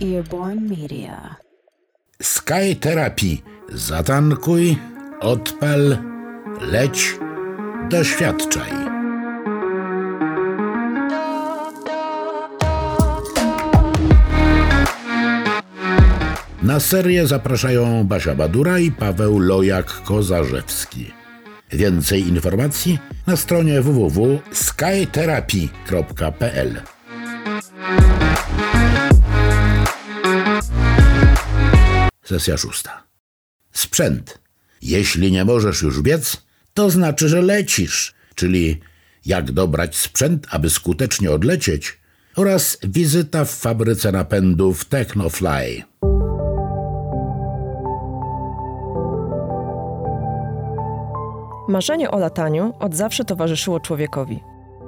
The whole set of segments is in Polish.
Earborn Media. Sky Therapy. Zatankuj, odpal, leć, doświadczaj. Na serię zapraszają Basia Badura i Paweł Lojak-Kozarzewski. Więcej informacji na stronie www.skytherapy.pl. Sesja szósta. Sprzęt. Jeśli nie możesz już biec, to znaczy, że lecisz, czyli jak dobrać sprzęt, aby skutecznie odlecieć, oraz wizyta w fabryce napędów Technofly. Marzenie o lataniu od zawsze towarzyszyło człowiekowi.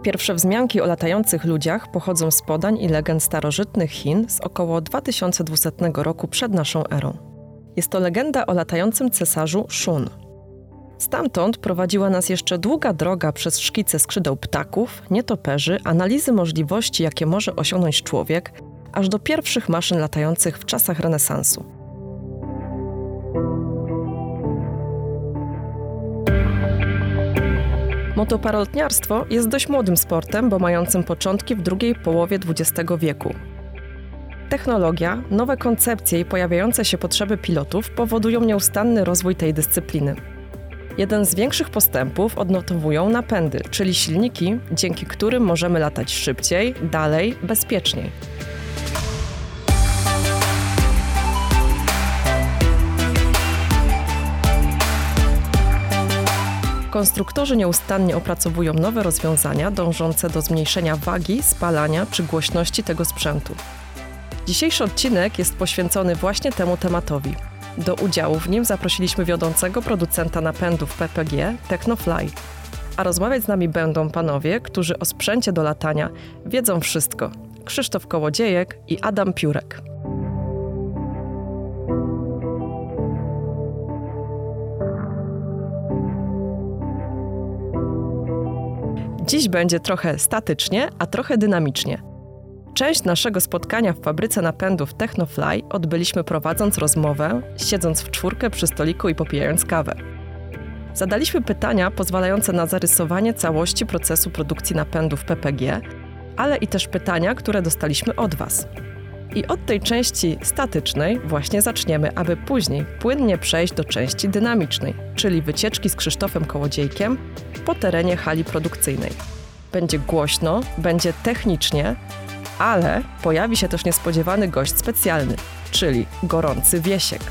Pierwsze wzmianki o latających ludziach pochodzą z podań i legend starożytnych Chin z około 2200 roku przed naszą erą. Jest to legenda o latającym cesarzu Shun. Stamtąd prowadziła nas jeszcze długa droga przez szkice skrzydeł ptaków, nietoperzy, analizy możliwości, jakie może osiągnąć człowiek, aż do pierwszych maszyn latających w czasach renesansu. Motoparolotniarstwo jest dość młodym sportem, bo mającym początki w drugiej połowie XX wieku. Technologia, nowe koncepcje i pojawiające się potrzeby pilotów powodują nieustanny rozwój tej dyscypliny. Jeden z większych postępów odnotowują napędy, czyli silniki, dzięki którym możemy latać szybciej, dalej, bezpieczniej. Konstruktorzy nieustannie opracowują nowe rozwiązania dążące do zmniejszenia wagi, spalania czy głośności tego sprzętu. Dzisiejszy odcinek jest poświęcony właśnie temu tematowi. Do udziału w nim zaprosiliśmy wiodącego producenta napędów PPG Technofly. A rozmawiać z nami będą panowie, którzy o sprzęcie do latania wiedzą wszystko. Krzysztof Kołodziejek i Adam Piórek. Dziś będzie trochę statycznie, a trochę dynamicznie. Część naszego spotkania w fabryce napędów Technofly odbyliśmy prowadząc rozmowę, siedząc w czwórkę przy stoliku i popijając kawę. Zadaliśmy pytania pozwalające na zarysowanie całości procesu produkcji napędów PPG, ale i też pytania, które dostaliśmy od Was. I od tej części statycznej właśnie zaczniemy, aby później płynnie przejść do części dynamicznej, czyli wycieczki z Krzysztofem Kołodziejkiem po terenie hali produkcyjnej. Będzie głośno, będzie technicznie, ale pojawi się też niespodziewany gość specjalny, czyli gorący Wiesiek.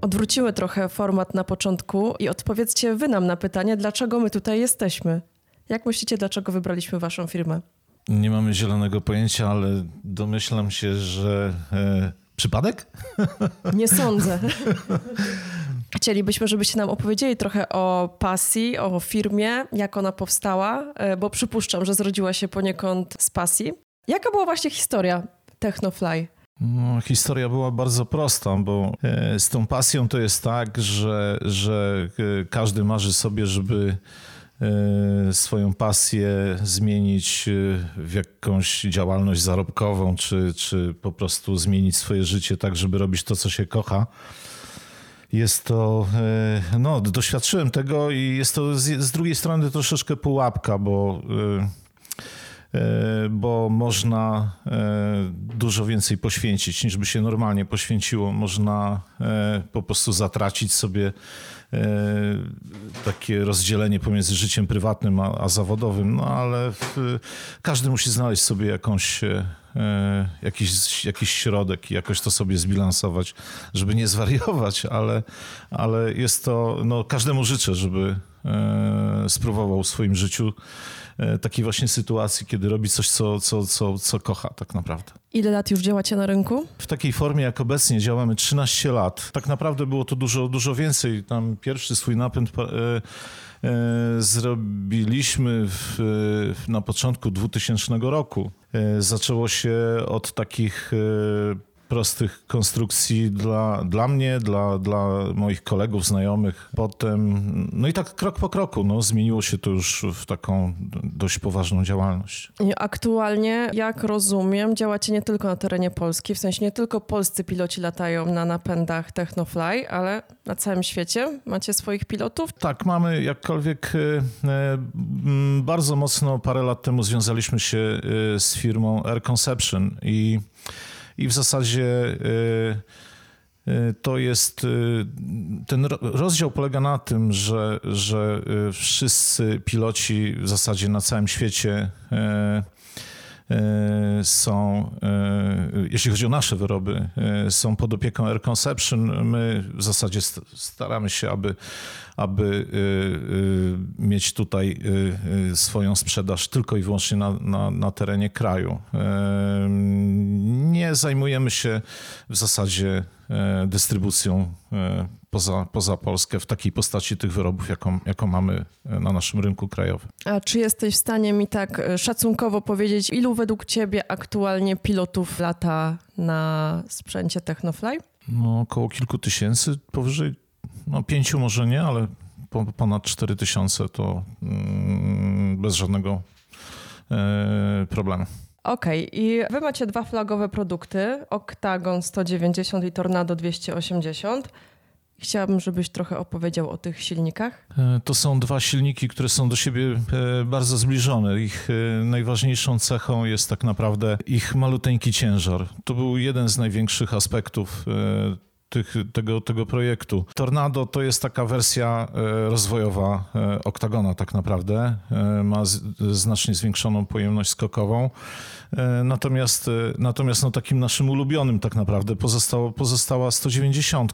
Odwrócimy trochę format na początku i odpowiedzcie wy nam na pytanie, dlaczego my tutaj jesteśmy. Jak myślicie, dlaczego wybraliśmy waszą firmę? Nie mamy zielonego pojęcia, ale domyślam się, że e, przypadek? Nie sądzę. Chcielibyśmy, żebyście nam opowiedzieli trochę o pasji, o firmie, jak ona powstała, e, bo przypuszczam, że zrodziła się poniekąd z pasji. Jaka była właśnie historia Technofly? No, historia była bardzo prosta, bo e, z tą pasją to jest tak, że, że e, każdy marzy sobie, żeby swoją pasję zmienić w jakąś działalność zarobkową, czy, czy po prostu zmienić swoje życie tak, żeby robić to, co się kocha. Jest to, e, no, doświadczyłem tego i jest to z, z drugiej strony troszeczkę pułapka, bo, e, e, bo można dużo więcej poświęcić niż by się normalnie poświęciło. Można po prostu zatracić sobie takie rozdzielenie pomiędzy życiem prywatnym a, a zawodowym, no ale w, każdy musi znaleźć sobie jakąś jakiś, jakiś środek i jakoś to sobie zbilansować, żeby nie zwariować, ale, ale jest to, no każdemu życzę, żeby e, spróbował w swoim życiu e, takiej właśnie sytuacji, kiedy robi coś, co, co, co, co kocha tak naprawdę. Ile lat już działacie na rynku? W takiej formie, jak obecnie działamy 13 lat. Tak naprawdę było to dużo, dużo więcej. Tam pierwszy swój napęd zrobiliśmy w, na początku 2000 roku. E, zaczęło się od takich e, prostych konstrukcji dla, dla mnie, dla, dla moich kolegów, znajomych. Potem, no i tak krok po kroku, no, zmieniło się to już w taką dość poważną działalność. Aktualnie, jak rozumiem, działacie nie tylko na terenie Polski, w sensie nie tylko polscy piloci latają na napędach Technofly, ale na całym świecie macie swoich pilotów? Tak, mamy, jakkolwiek e, e, bardzo mocno parę lat temu związaliśmy się e, z firmą Air Conception i i w zasadzie y, y, to jest, y, ten rozdział polega na tym, że, że wszyscy piloci w zasadzie na całym świecie są, jeśli chodzi o nasze wyroby, są pod opieką Air Conception. My w zasadzie staramy się, aby aby mieć tutaj swoją sprzedaż tylko i wyłącznie na, na, na terenie kraju. Nie zajmujemy się w zasadzie dystrybucją poza, poza Polskę w takiej postaci tych wyrobów, jaką, jaką mamy na naszym rynku krajowym. A czy jesteś w stanie mi tak szacunkowo powiedzieć, ilu według Ciebie aktualnie pilotów lata na sprzęcie Technofly? No, około kilku tysięcy, powyżej no pięciu może nie, ale ponad 4 tysiące to mm, bez żadnego e, problemu. Okej, okay. i wy macie dwa flagowe produkty, Octagon 190 i Tornado 280. Chciałabym, żebyś trochę opowiedział o tych silnikach. E, to są dwa silniki, które są do siebie e, bardzo zbliżone. Ich najważniejszą cechą jest tak naprawdę ich maluteńki ciężar. To był jeden z największych aspektów tych, tego, tego projektu. Tornado to jest taka wersja e, rozwojowa e, Octagona tak naprawdę. E, ma znacznie zwiększoną pojemność skokową. Natomiast, natomiast no takim naszym ulubionym tak naprawdę pozostała, pozostała 190.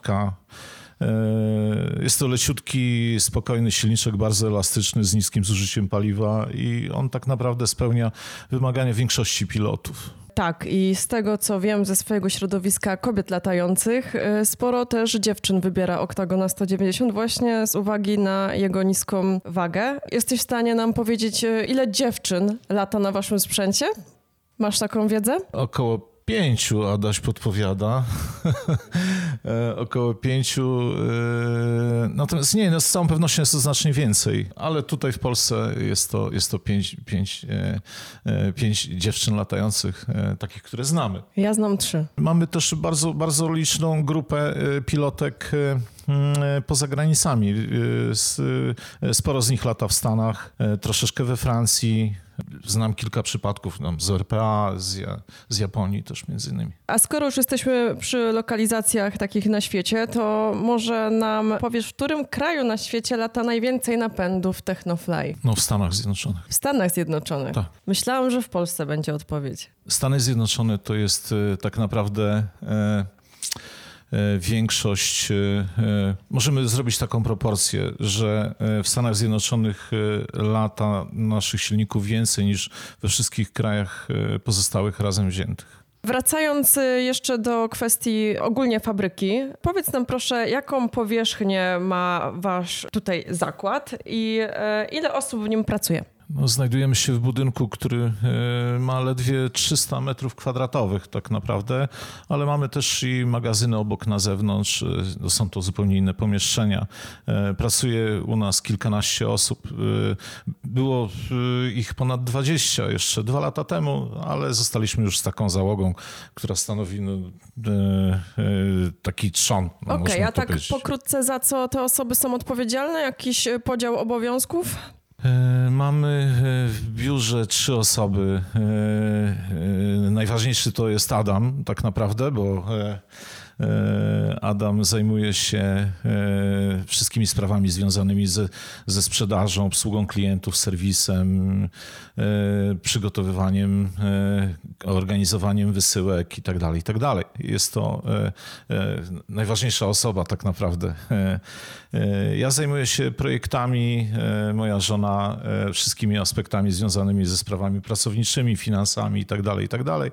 Jest to leciutki, spokojny silniczek, bardzo elastyczny, z niskim zużyciem paliwa i on tak naprawdę spełnia wymagania większości pilotów. Tak, i z tego co wiem ze swojego środowiska kobiet latających, y, sporo też dziewczyn wybiera Oktagona 190 właśnie z uwagi na jego niską wagę. Jesteś w stanie nam powiedzieć, y, ile dziewczyn lata na waszym sprzęcie? Masz taką wiedzę? Około pięciu, Adaś podpowiada. E, około pięciu. E, natomiast nie, no z całą pewnością jest to znacznie więcej, ale tutaj w Polsce jest to, jest to pięć, pięć, e, pięć dziewczyn latających, takich, które znamy. Ja znam trzy. Mamy też bardzo, bardzo liczną grupę pilotek poza granicami. Sporo z nich lata w Stanach, troszeczkę we Francji, Znam kilka przypadków z RPA, z, z Japonii też między innymi. A skoro już jesteśmy przy lokalizacjach takich na świecie, to może nam powiesz, w którym kraju na świecie lata najwięcej napędów Technofly? No w Stanach Zjednoczonych. W Stanach Zjednoczonych? Tak. Myślałam, że w Polsce będzie odpowiedź. Stany Zjednoczone to jest e, tak naprawdę... E, większość, e, e, możemy zrobić taką proporcję, że w Stanach Zjednoczonych lata naszych silników więcej niż we wszystkich krajach pozostałych razem wziętych. Wracając jeszcze do kwestii ogólnie fabryki, powiedz nam proszę, jaką powierzchnię ma wasz tutaj zakład i ile osób w nim pracuje? No, znajdujemy się w budynku, który e, ma ledwie 300 metrów kwadratowych tak naprawdę, ale mamy też i magazyny obok na zewnątrz. E, są to zupełnie inne pomieszczenia. E, pracuje u nas kilkanaście osób. Było ich ponad 20 jeszcze dwa lata temu, ale zostaliśmy już z taką załogą, która stanowi no, taki trzon. No, Okej, okay, a tak pokrótce za co te osoby są odpowiedzialne? Jakiś podział obowiązków? E, mamy e, w biurze trzy osoby. E, najważniejszy to jest Adam, tak naprawdę, bo Adam zajmuje się e, wszystkimi sprawami związanymi ze, ze sprzedażą, obsługą klientów, serwisem, e, przygotowywaniem, organizowaniem wysyłek itd. Tak itd. Tak Jest to najważniejsza osoba tak naprawdę. Ja zajmuję się projektami, moja żona wszystkimi aspektami związanymi ze sprawami pracowniczymi, finansami itd. Tak itd.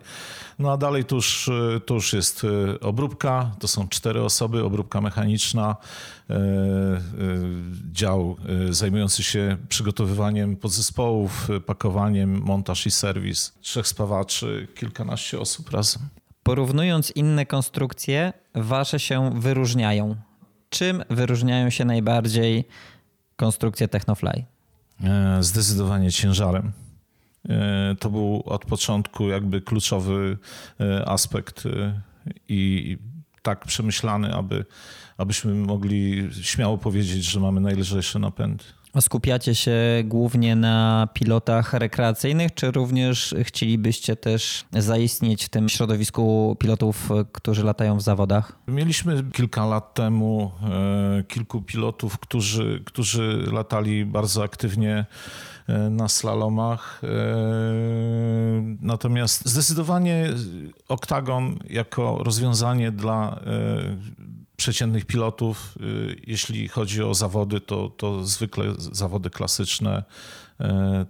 No a dalej to już, to już jest obróbka, to są cztery osoby, obróbka mechaniczna, e, e, dział e, zajmujący się przygotowywaniem podzespołów, pakowaniem, montaż i serwis, trzech spawaczy, kilkanaście osób razem. Porównując inne konstrukcje, wasze się wyróżniają. Czym wyróżniają się najbardziej konstrukcje Technofly? Zdecydowanie ciężarem. To był od początku jakby kluczowy aspekt i tak przemyślany, aby, abyśmy mogli śmiało powiedzieć, że mamy najlżejsze napędy. Skupiacie się głównie na pilotach rekreacyjnych, czy również chcielibyście też zaistnieć w tym środowisku pilotów, którzy latają w zawodach? Mieliśmy kilka lat temu e, kilku pilotów, którzy, którzy latali bardzo aktywnie na slalomach. E, natomiast zdecydowanie Oktagon jako rozwiązanie dla przeciętnych pilotów, jeśli chodzi o zawody, to, to zwykle zawody klasyczne, E,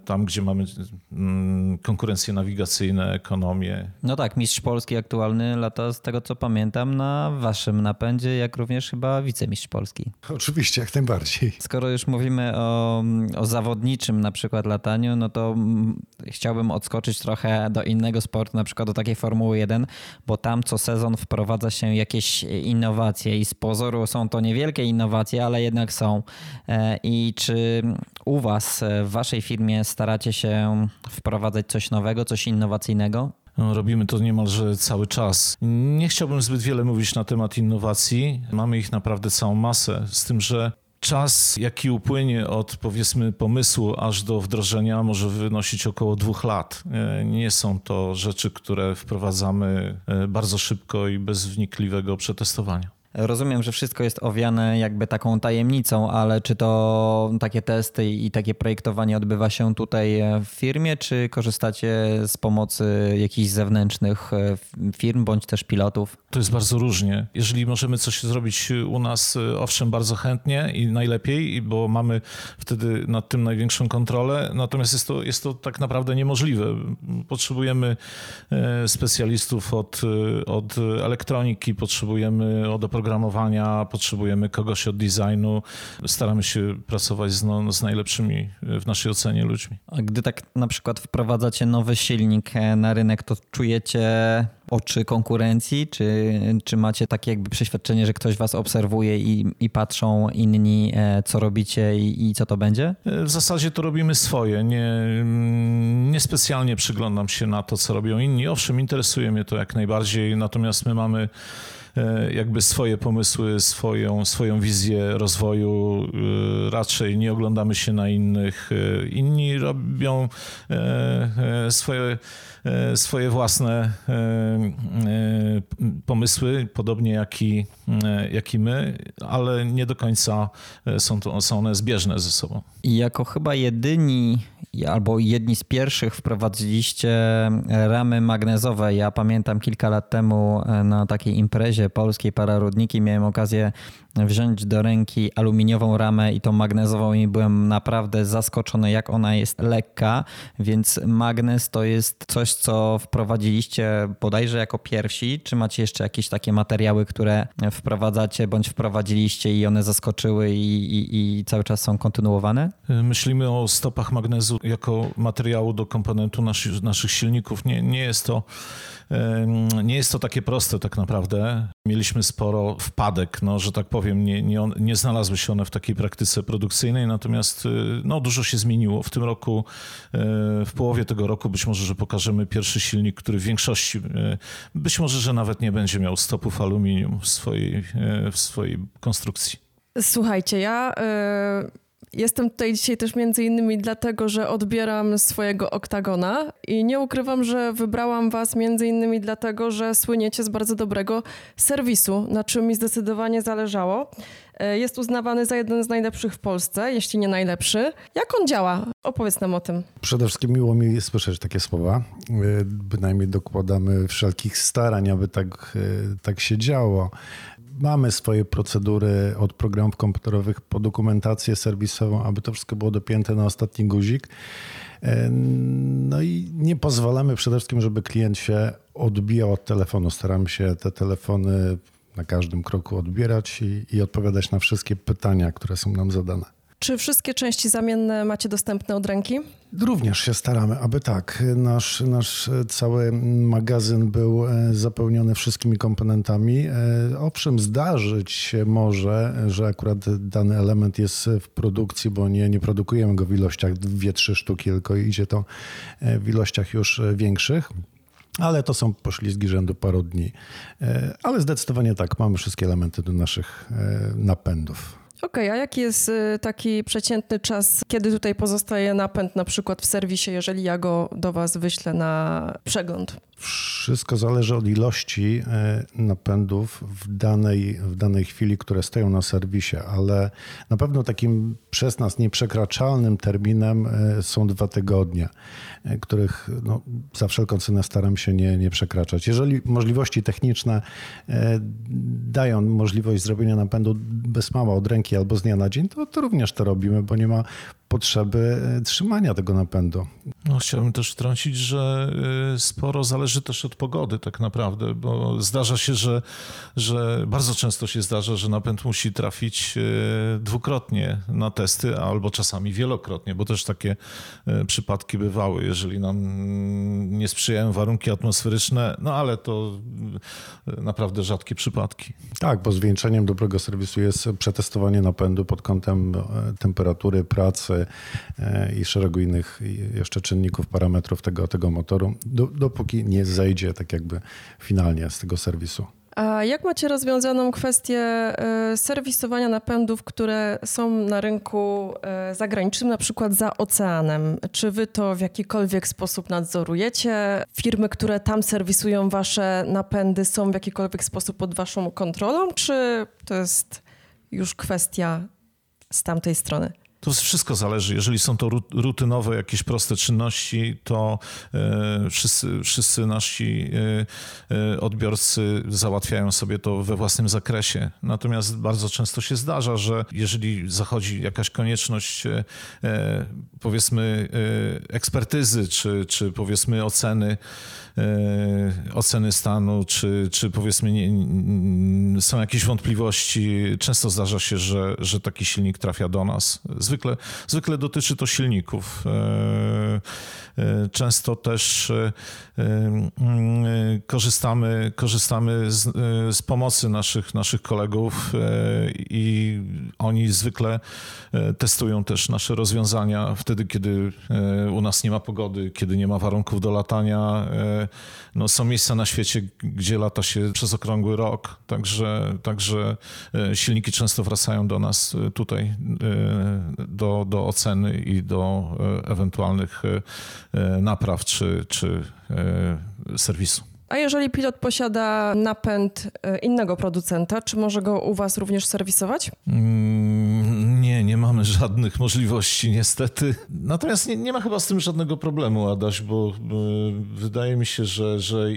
tam gdzie mamy mm, konkurencje nawigacyjne, ekonomię. No tak, mistrz Polski aktualny lata z tego co pamiętam na waszym napędzie, jak również chyba wicemistrz Polski. Oczywiście, jak najbardziej. Skoro już mówimy o, o zawodniczym na przykład lataniu, no to mm, chciałbym odskoczyć trochę do innego sportu, na przykład do takiej Formuły 1, bo tam co sezon wprowadza się jakieś innowacje i z pozoru są to niewielkie innowacje, ale jednak są. E, I czy u was w waszej waszej firmie staracie się wprowadzać coś nowego, coś innowacyjnego? No, robimy to niemalże cały czas. Nie chciałbym zbyt wiele mówić na temat innowacji. Mamy ich naprawdę całą masę, z tym, że czas, jaki upłynie od powiedzmy pomysłu aż do wdrożenia, może wynosić około dwóch lat. E, nie są to rzeczy, które wprowadzamy e, bardzo szybko i bez wnikliwego przetestowania. Rozumiem, że wszystko jest owiane jakby taką tajemnicą, ale czy to takie testy i takie projektowanie odbywa się tutaj w firmie, czy korzystacie z pomocy jakichś zewnętrznych e, firm bądź też pilotów? To jest bardzo różnie. Jeżeli możemy coś zrobić u nas, e, owszem, bardzo chętnie i najlepiej, bo mamy wtedy nad tym największą kontrolę, natomiast jest to, jest to tak naprawdę niemożliwe. Potrzebujemy e, specjalistów od, od elektroniki, potrzebujemy od oprogramowania, oprogramowania, potrzebujemy kogoś od designu. Staramy się pracować z, no, z najlepszymi w naszej ocenie ludźmi. A gdy tak na przykład wprowadzacie nowy silnik e, na rynek, to czujecie oczy konkurencji? Czy, czy macie takie jakby przeświadczenie, że ktoś was obserwuje i, i patrzą inni, e, co robicie i, i, co to będzie? E, w zasadzie to robimy swoje. Nie, mm, nie specjalnie przyglądam się na to, co robią inni. Owszem, interesuje mnie to jak najbardziej, natomiast my mamy E, jakby swoje pomysły, swoją, swoją wizję rozwoju. E, raczej nie oglądamy się na innych. E, inni robią swoje, swoje własne pomysły, podobnie jak i, jak i my, ale nie do końca są, to, są one zbieżne ze sobą. I jako chyba jedyni albo jedni z pierwszych wprowadziliście ramy magnezowe. Ja pamiętam kilka lat temu na takiej imprezie polskiej Pararodniki miałem okazję wziąć do ręki aluminiową ramę i tą magnezową i byłem naprawdę zaskoczony, jak ona jest lekka, więc magnez to jest coś, co wprowadziliście bodajże jako pierwsi. Czy macie jeszcze jakieś takie materiały, które wprowadzacie bądź wprowadziliście i one zaskoczyły i, i, i cały czas są kontynuowane? Myślimy o stopach magnezu jako materiału do komponentu naszych, naszych silników. Nie, nie jest to nie jest to takie proste tak naprawdę. Mieliśmy sporo wpadek, no, że tak powiem, nie, nie, nie znalazły się one w takiej praktyce produkcyjnej, natomiast y, no, dużo się zmieniło. W tym roku, y, w połowie tego roku być może, że pokażemy pierwszy silnik, który w większości, y, być może, że nawet nie będzie miał stopów aluminium w swojej, w swojej konstrukcji. Słuchajcie, ja... Jestem tutaj dzisiaj też między innymi dlatego, że odbieram swojego oktagona i nie ukrywam, że wybrałam was między innymi dlatego, że słyniecie z bardzo dobrego serwisu, na czym mi zdecydowanie zależało. E, jest uznawany za jeden z najlepszych w Polsce, jeśli nie najlepszy. Jak on działa? Opowiedz nam o tym. Przede wszystkim miło mi słyszeć takie słowa. E, bynajmniej dokładamy wszelkich starań, aby tak, e, tak się działo mamy swoje procedury od programów komputerowych po dokumentację serwisową, aby to wszystko było dopięte na ostatni guzik. E, no i nie pozwalamy przede wszystkim, żeby klient się odbijał od telefonu. Staramy się te telefony na każdym kroku odbierać i, i odpowiadać na wszystkie pytania, które są nam zadane. Czy wszystkie części zamienne macie dostępne od ręki? Również się staramy, aby tak. Nasz, nasz cały magazyn był e, zapełniony wszystkimi komponentami. E, owszem, zdarzyć się może, że akurat dany element jest w produkcji, bo nie, nie produkujemy go w ilościach dwie, trzy sztuki, tylko idzie to e, w ilościach już większych. Ale to są poślizgi rzędu paru dni. Ale zdecydowanie tak, mamy wszystkie elementy do naszych napędów. Okej, okay, a jaki jest y, taki przeciętny czas, kiedy tutaj pozostaje napęd na przykład w serwisie, jeżeli ja go do Was wyślę na przegląd? Wszystko zależy od ilości e, napędów w danej, w danej chwili, które stoją na serwisie, ale na pewno takim przez nas nieprzekraczalnym terminem e, są dwa tygodnie, e, których no, za wszelką cenę staram się nie, nie przekraczać. Jeżeli możliwości techniczne dają możliwość zrobienia napędu bez mała od ręki albo z dnia na dzień, to, to również to robimy, bo nie ma potrzeby e, trzymania tego napędu. No, chciałbym też wtrącić, że e, sporo zależy też od pogody tak naprawdę, bo zdarza się, że, że bardzo często się zdarza, że napęd musi trafić e, dwukrotnie na testy, albo czasami wielokrotnie, bo też takie przypadki bywały, jeżeli nam nie sprzyjają warunki atmosferyczne, no ale to naprawdę rzadkie przypadki. Tak, bo zwieńczeniem dobrego serwisu jest przetestowanie napędu pod kątem temperatury, pracy, E, i szeregu innych jeszcze czynników, parametrów tego, tego motoru, dopóki nie zejdzie tak jakby finalnie z tego serwisu. A jak macie rozwiązaną kwestię e, serwisowania napędów, które są na rynku e, zagranicznym, na przykład za oceanem? Czy wy to w jakikolwiek sposób nadzorujecie? Firmy, które tam serwisują wasze napędy, są w jakikolwiek sposób pod waszą kontrolą, czy to jest już kwestia z tamtej strony? To wszystko zależy. Jeżeli są to rutynowe, jakieś proste czynności, to e, wszyscy, wszyscy nasi e, e, odbiorcy załatwiają sobie to we własnym zakresie. Natomiast bardzo często się zdarza, że jeżeli zachodzi jakaś konieczność, powiedzmy, ekspertyzy, czy, czy powiedzmy oceny, oceny stanu, czy, czy powiedzmy nie, są jakieś wątpliwości, często zdarza się, że, że taki silnik trafia do nas Zwykle, zwykle dotyczy to silników. E, e, często też e, korzystamy, korzystamy z, z pomocy naszych, naszych kolegów i oni zwykle testują też nasze rozwiązania wtedy, kiedy u nas nie ma pogody, kiedy nie ma warunków do latania. No, są miejsca na świecie, gdzie lata się przez okrągły rok, także, także silniki często wracają do nas tutaj do, do oceny i do e, ewentualnych e, e, napraw czy, czy serwisu. A jeżeli pilot posiada napęd innego producenta, czy może go u Was również serwisować? Mm, nie, nie mamy żadnych możliwości niestety. Natomiast nie, nie ma chyba z tym żadnego problemu, Adaś, bo wydaje mi się, że, że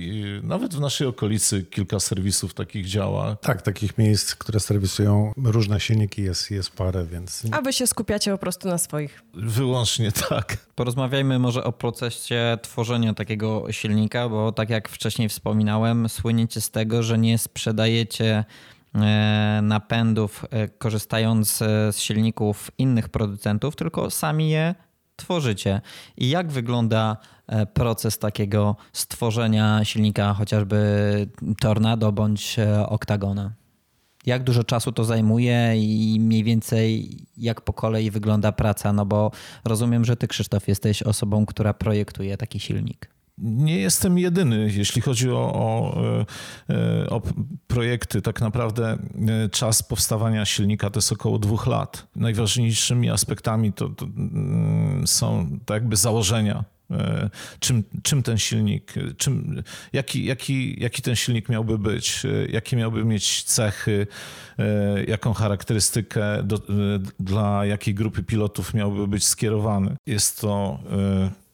nawet w naszej okolicy kilka serwisów takich działa. Tak, takich miejsc, które serwisują różne silniki jest, jest parę, więc... A wy się skupiacie po prostu na swoich. Wyłącznie tak. Porozmawiajmy może o procesie tworzenia takiego silnika, bo tak jak wcześniej wspominałem, słyniecie z tego, że nie sprzedajecie E, napędów, e, korzystając e, z silników innych producentów, tylko sami je tworzycie. I jak wygląda proces takiego stworzenia silnika chociażby Tornado bądź Octagona? Jak dużo czasu to zajmuje i mniej więcej jak po kolei wygląda praca? No bo rozumiem, że ty Krzysztof jesteś osobą, która projektuje taki silnik nie jestem jedyny, jeśli chodzi o, o, e, o, projekty. Tak naprawdę e, czas powstawania silnika to jest około dwóch lat. Najważniejszymi aspektami to, to mm, są tak jakby założenia. E, czym, czym ten silnik, czym, jaki, jaki, jaki ten silnik miałby być, jakie miałby mieć cechy, jaką charakterystykę do, dla jakiej grupy pilotów miałby być skierowany. Jest to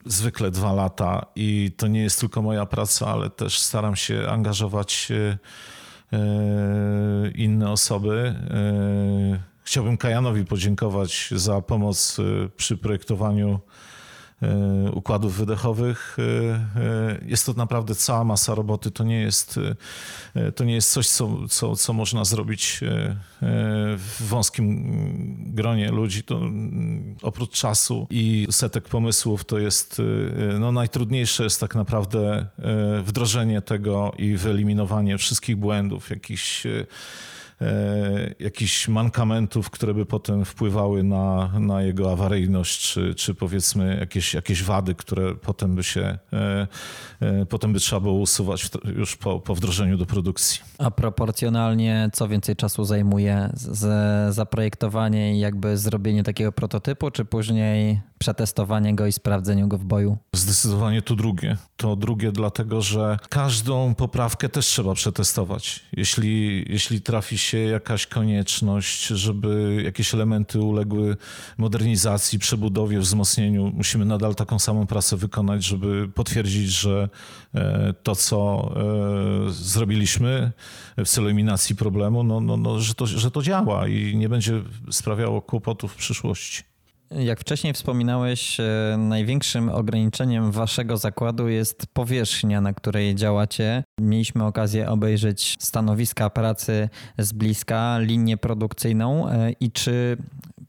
zwykle dwa lata i to nie jest tylko moja praca, ale też staram się angażować e, e, inne osoby. E, chciałbym Kajanowi podziękować za pomoc przy projektowaniu układów wydechowych. E, e, jest to naprawdę cała masa roboty. To nie jest, to nie jest coś, co, co, co można zrobić w wąskim gronie ludzi. To mm, oprócz czasu i setek pomysłów, to jest no, najtrudniejsze jest tak naprawdę wdrożenie tego i wyeliminowanie wszystkich błędów, jakichś E, jakichś mankamentów, które by potem wpływały na, na jego awaryjność, czy, czy powiedzmy jakieś, jakieś wady, które potem by się, e, e, potem by trzeba było usuwać już po, po wdrożeniu do produkcji. A proporcjonalnie co więcej czasu zajmuje z, zaprojektowanie i jakby zrobienie takiego prototypu, czy później przetestowanie go i sprawdzenie go w boju? Zdecydowanie to drugie. To drugie dlatego, że każdą poprawkę też trzeba przetestować. Jeśli, jeśli trafi się jakaś konieczność, żeby jakieś elementy uległy modernizacji, przebudowie, wzmocnieniu, musimy nadal taką samą pracę wykonać, żeby potwierdzić, że e, to, co e, zrobiliśmy w celu eliminacji problemu, no, no, no, że, to, że to działa i nie będzie sprawiało kłopotów w przyszłości. Jak wcześniej wspominałeś, e, największym ograniczeniem waszego zakładu jest powierzchnia, na której działacie. Mieliśmy okazję obejrzeć stanowiska pracy z bliska, linię produkcyjną e, i czy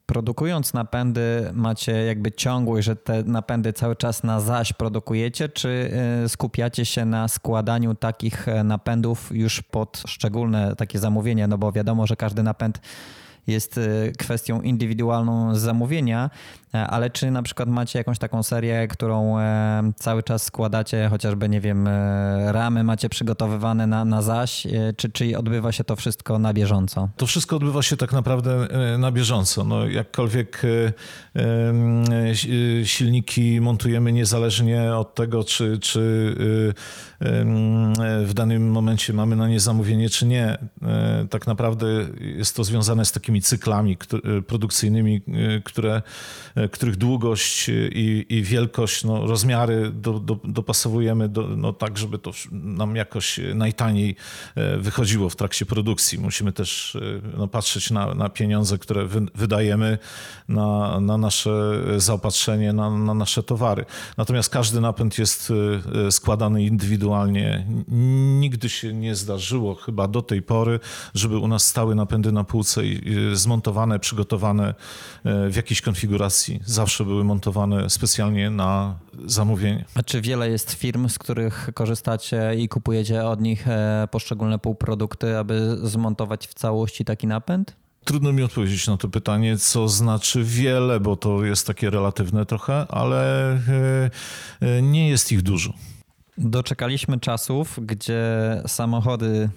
produkując napędy macie jakby ciągłość, że te napędy cały czas na zaś produkujecie, czy e, skupiacie się na składaniu takich napędów już pod szczególne takie zamówienia, no bo wiadomo, że każdy napęd jest kwestią indywidualną zamówienia, E, ale czy na przykład macie jakąś taką serię, którą e, cały czas składacie, chociażby, nie wiem, e, ramy macie przygotowywane na, na zaś, czy, czy odbywa się to wszystko na bieżąco? To wszystko odbywa się tak naprawdę na bieżąco. No, jakkolwiek silniki montujemy niezależnie od tego, czy, czy w danym momencie mamy na nie zamówienie, czy nie. Tak naprawdę jest to związane z takimi cyklami produkcyjnymi, które E, których długość i, i wielkość, no, rozmiary do, do, dopasowujemy do, no, tak, żeby to nam jakoś najtaniej e, wychodziło w trakcie produkcji. Musimy też e, no, patrzeć na, na pieniądze, które wy, wydajemy na, na nasze zaopatrzenie, na, na nasze towary. Natomiast każdy napęd jest składany indywidualnie. Nigdy się nie zdarzyło chyba do tej pory, żeby u nas stały napędy na półce i zmontowane, przygotowane w jakiejś konfiguracji zawsze były montowane specjalnie na zamówienie. A czy wiele jest firm, z których korzystacie i kupujecie od nich e, poszczególne półprodukty, aby zmontować w całości taki napęd? Trudno mi odpowiedzieć na to pytanie, co znaczy wiele, bo to jest takie relatywne trochę, ale e, e, nie jest ich dużo. Doczekaliśmy czasów, gdzie samochody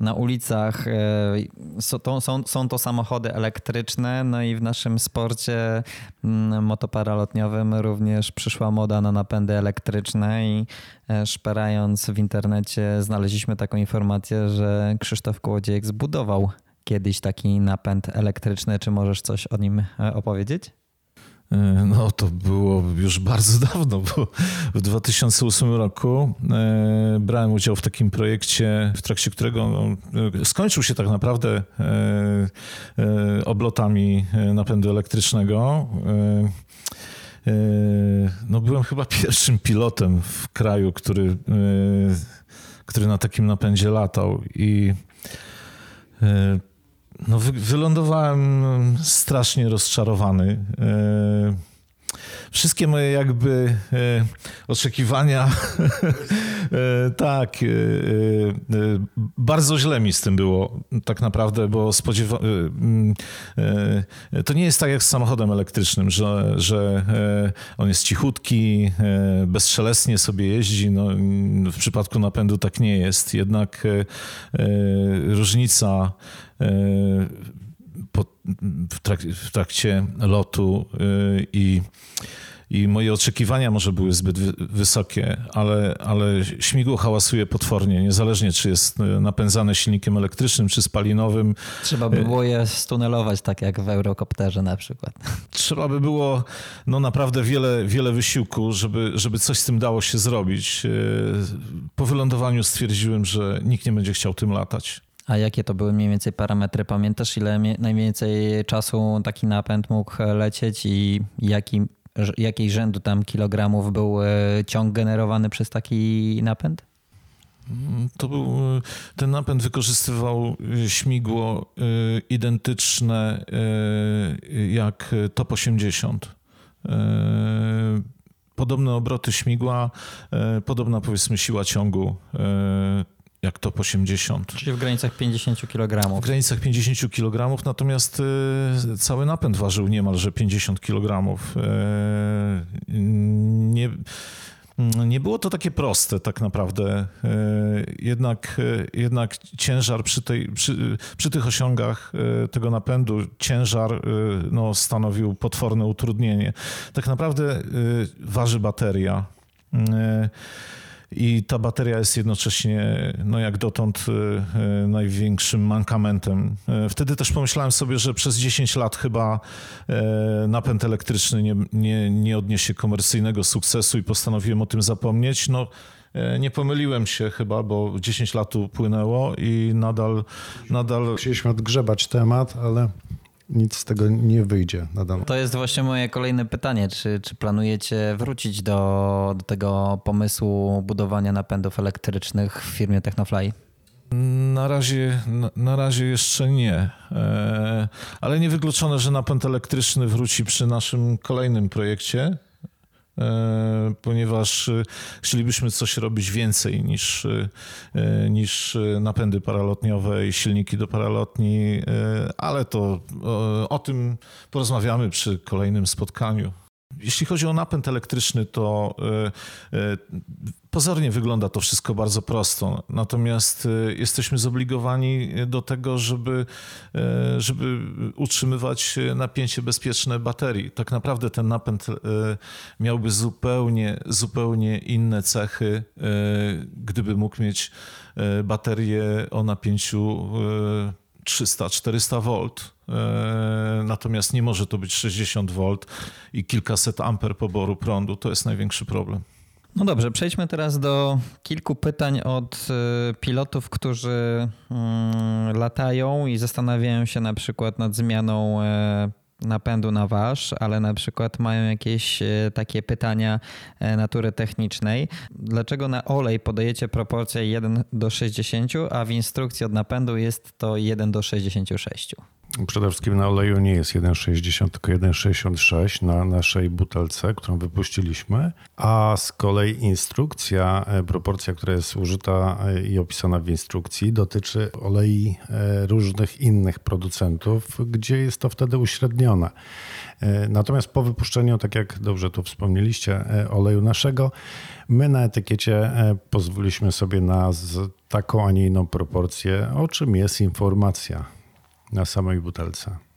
na ulicach. E, są, to samochody elektryczne, no i w naszym sporcie mm, motoparalotniowym również przyszła moda na napędy elektryczne i e, szperając w internecie znaleźliśmy taką informację, że Krzysztof Kołodziejek zbudował kiedyś taki napęd elektryczny. Czy możesz coś o nim e, opowiedzieć? E, no to było już bardzo dawno, bo w 2008 roku e, brałem udział w takim projekcie, w trakcie którego no, skończył się tak naprawdę e, oblotami napędu elektrycznego. No byłem chyba pierwszym pilotem w kraju, który, który na takim napędzie latał i no, wy, wylądowałem strasznie rozczarowany. E, wszystkie moje jakby e, oczekiwania, e, tak, bardzo źle mi z tym było tak naprawdę, bo spodziewa... to nie jest tak jak z samochodem elektrycznym, że, że on jest cichutki, bezszelestnie sobie jeździ. No, w przypadku napędu tak nie jest. Jednak różnica w, trakcie, w trakcie lotu y, i i moje oczekiwania może były zbyt wysokie, ale, ale śmigło hałasuje potwornie, niezależnie czy jest y, napędzane silnikiem elektrycznym, czy spalinowym. Trzeba by było je stunelować, tak jak w Eurokopterze na przykład. Trzeba by było no, naprawdę wiele, wiele wysiłku, żeby, żeby coś z tym dało się zrobić. Y, po wylądowaniu stwierdziłem, że nikt nie będzie chciał tym latać. A jakie to były mniej więcej parametry? Pamiętasz, ile najwięcej czasu taki napęd mógł lecieć i jaki jakiej rzędu tam kilogramów był ciąg generowany przez taki napęd? To był, ten napęd wykorzystywał śmigło identyczne jak TOP 80 podobne obroty śmigła, e, podobna powiedzmy siła ciągu e, jak top 80. Czyli w granicach 50 kg. W granicach 50 kg, natomiast e, cały napęd ważył niemalże 50 kg. Nie, nie było to takie proste tak naprawdę. E, jednak, jednak ciężar przy, tej, przy, przy tych osiągach tego napędu, ciężar no, stanowił potworne utrudnienie. Tak naprawdę waży bateria. I ta bateria jest jednocześnie, no jak dotąd, e, e, największym mankamentem. E, wtedy też pomyślałem sobie, że przez 10 lat chyba napęd elektryczny nie, nie, nie odniesie komercyjnego sukcesu i postanowiłem o tym zapomnieć. No, nie pomyliłem się chyba, bo 10 lat upłynęło i nadal... nadal... Chcieliśmy odgrzebać temat, ale nic z tego nie wyjdzie nadal. To jest właśnie moje kolejne pytanie. Czy, czy planujecie wrócić do, do tego pomysłu budowania napędów elektrycznych w firmie Technofly? Na razie, na, na, razie jeszcze nie, e, ale niewykluczone, że napęd elektryczny wróci przy naszym kolejnym projekcie. E, ponieważ e, chcielibyśmy coś robić więcej niż, e, niż napędy paralotniowe i silniki do paralotni, ale to o, o tym porozmawiamy przy kolejnym spotkaniu. Jeśli chodzi o napęd elektryczny, to Pozornie wygląda to wszystko bardzo prosto, natomiast e, jesteśmy zobligowani do tego, żeby, e, żeby utrzymywać napięcie bezpieczne baterii. Tak naprawdę ten napęd e, miałby zupełnie, zupełnie inne cechy, gdyby mógł mieć baterię o napięciu 300-400 V. Natomiast nie może to być 60 V i kilkaset amper poboru prądu. To jest największy problem. No dobrze, przejdźmy teraz do kilku pytań od y, pilotów, którzy mm, latają i zastanawiają się na przykład nad zmianą e, napędu na wasz, ale na przykład mają jakieś e, takie pytania e, natury technicznej. Dlaczego na olej podajecie proporcję 1 do 60, a w instrukcji od napędu jest to 1 do 66? Przede wszystkim na oleju nie jest 1,60, tylko 1,66 na naszej butelce, którą wypuściliśmy, a z kolei instrukcja, e, proporcja, która jest użyta e, i opisana w instrukcji, dotyczy olei e, różnych innych producentów, gdzie jest to wtedy uśrednione. Natomiast po wypuszczeniu, tak jak dobrze tu wspomnieliście, oleju naszego, my na etykiecie pozwoliliśmy sobie na taką, a nie inną proporcję, o czym jest informacja na samej butelce.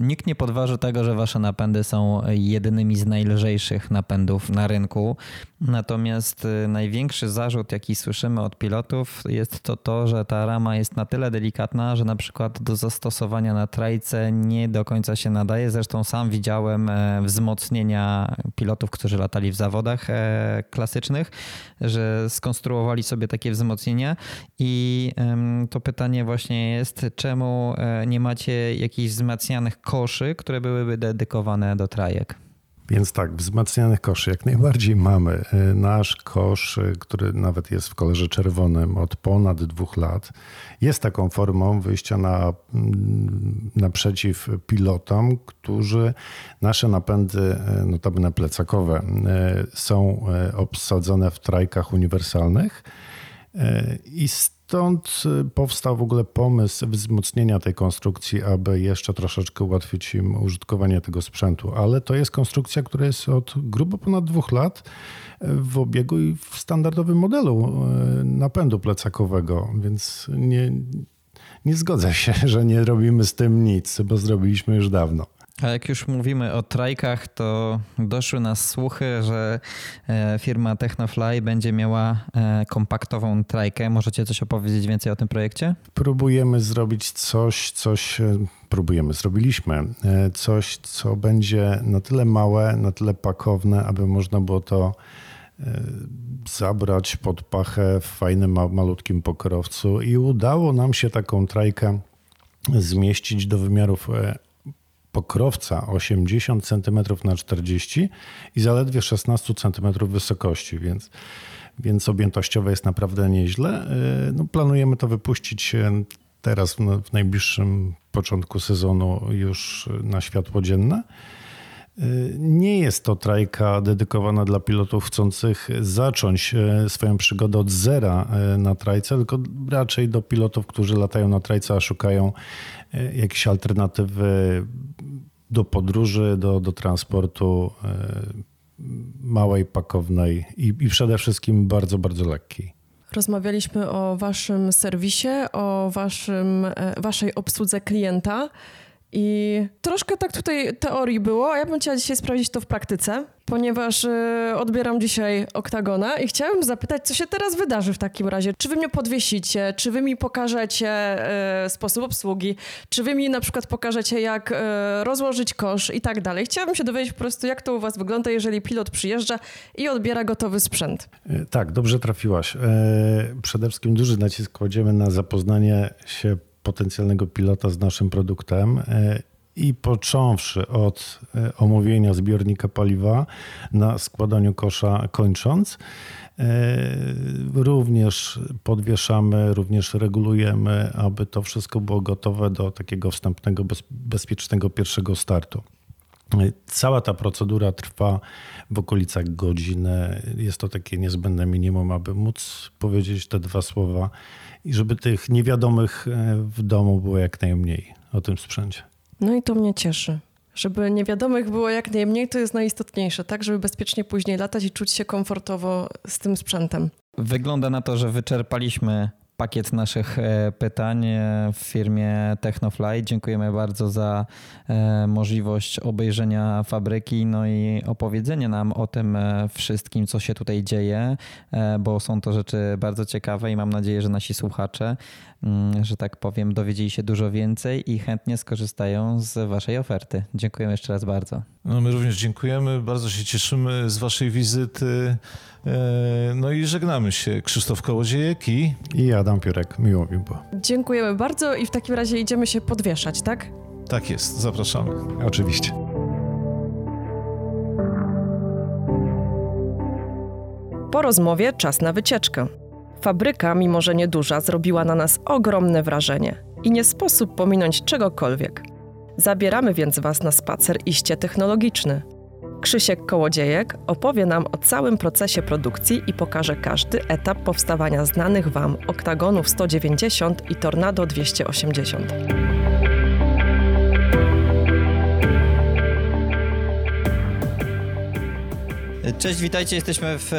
Nikt nie podważy tego, że wasze napędy są jedynymi z najlżejszych napędów na rynku. Natomiast y, największy zarzut, jaki słyszymy od pilotów, jest to to, że ta rama jest na tyle delikatna, że na przykład do zastosowania na trajce nie do końca się nadaje. Zresztą sam widziałem e, wzmocnienia pilotów, którzy latali w zawodach e, klasycznych, że skonstruowali sobie takie wzmocnienia i to pytanie właśnie jest, czemu e, nie macie jakichś wzmacnianych koszy, które byłyby dedykowane do trajek? Więc tak, wzmacnianych koszy jak najbardziej mamy. Y, nasz kosz, y, który nawet jest w kolorze czerwonym od ponad dwóch lat, jest taką formą wyjścia na, mm, naprzeciw pilotom, którzy nasze napędy, y, notabene plecakowe, są obsadzone w trajkach uniwersalnych i Stąd y, powstał w ogóle pomysł wzmocnienia tej konstrukcji, aby jeszcze troszeczkę ułatwić im użytkowanie tego sprzętu. Ale to jest konstrukcja, która jest od grubo ponad dwóch lat w obiegu i w standardowym modelu y, napędu plecakowego, więc nie, nie zgodzę się, że nie robimy z tym nic, bo zrobiliśmy już dawno. A jak już mówimy o trajkach, to doszły nas słuchy, że e, firma Technofly będzie miała e, kompaktową trajkę. Możecie coś opowiedzieć więcej o tym projekcie? Próbujemy zrobić coś, coś e, próbujemy, zrobiliśmy coś, co będzie na tyle małe, na tyle pakowne, aby można było to zabrać pod pachę w fajnym, malutkim pokrowcu i udało nam się taką trajkę zmieścić do wymiarów pokrowca 80 cm na 40 i zaledwie 16 cm wysokości, więc, więc objętościowe jest naprawdę nieźle. No, planujemy to wypuścić teraz w najbliższym początku sezonu już na światło dzienne. Nie jest to trajka dedykowana dla pilotów chcących zacząć swoją przygodę od zera na trajce, tylko raczej do pilotów, którzy latają na trajce, a szukają jakiejś alternatywy do podróży, do, do transportu małej, pakownej i, i przede wszystkim bardzo, bardzo lekkiej. Rozmawialiśmy o waszym serwisie, o waszym, waszej obsłudze klienta. I troszkę tak tutaj teorii było, a ja bym chciała dzisiaj sprawdzić to w praktyce, ponieważ y, odbieram dzisiaj oktagona i chciałabym zapytać, co się teraz wydarzy w takim razie. Czy wy mnie podwiesicie, czy wy mi pokażecie y, sposób obsługi, czy wy mi na przykład pokażecie, jak y, rozłożyć kosz i tak dalej. Chciałabym się dowiedzieć po prostu, jak to u was wygląda, jeżeli pilot przyjeżdża i odbiera gotowy sprzęt. E, tak, dobrze trafiłaś. E, przede wszystkim duży nacisk kładziemy na zapoznanie się potencjalnego pilota z naszym produktem e, i począwszy od e, omówienia zbiornika paliwa na składaniu kosza kończąc, e, również podwieszamy, również regulujemy, aby to wszystko było gotowe do takiego wstępnego, bezpiecznego pierwszego startu. Cała ta procedura trwa w okolicach godziny. Jest to takie niezbędne minimum, aby móc powiedzieć te dwa słowa i żeby tych niewiadomych e, w domu było jak najmniej o tym sprzęcie. No i to mnie cieszy. Żeby niewiadomych było jak najmniej, to jest najistotniejsze, tak? Żeby bezpiecznie później latać i czuć się komfortowo z tym sprzętem. Wygląda na to, że wyczerpaliśmy pakiet naszych e, pytań e, w firmie Technofly. Dziękujemy bardzo za e, możliwość obejrzenia fabryki, no i opowiedzenia nam o tym wszystkim, co się tutaj dzieje, bo są to rzeczy bardzo ciekawe i mam nadzieję, że nasi słuchacze, mm, że tak powiem, dowiedzieli się dużo więcej i chętnie skorzystają z Waszej oferty. Dziękujemy jeszcze raz bardzo. No my również dziękujemy, bardzo się cieszymy z Waszej wizyty. No i żegnamy się. Krzysztof Kołodziejek i... I Adam Piórek. Miło mi było. Dziękujemy bardzo i w takim razie idziemy się podwieszać, tak? Tak jest, zapraszamy. Oczywiście. Po rozmowie czas na wycieczkę. Fabryka, mimo że nieduża, zrobiła na nas ogromne wrażenie i nie sposób pominąć czegokolwiek. Zabieramy więc Was na spacer iście technologiczny – Krzysiek Kołodziejek opowie nam o całym procesie produkcji i pokaże każdy etap powstawania znanych Wam oktagonów 190 i Tornado 280. Cześć, witajcie. Jesteśmy w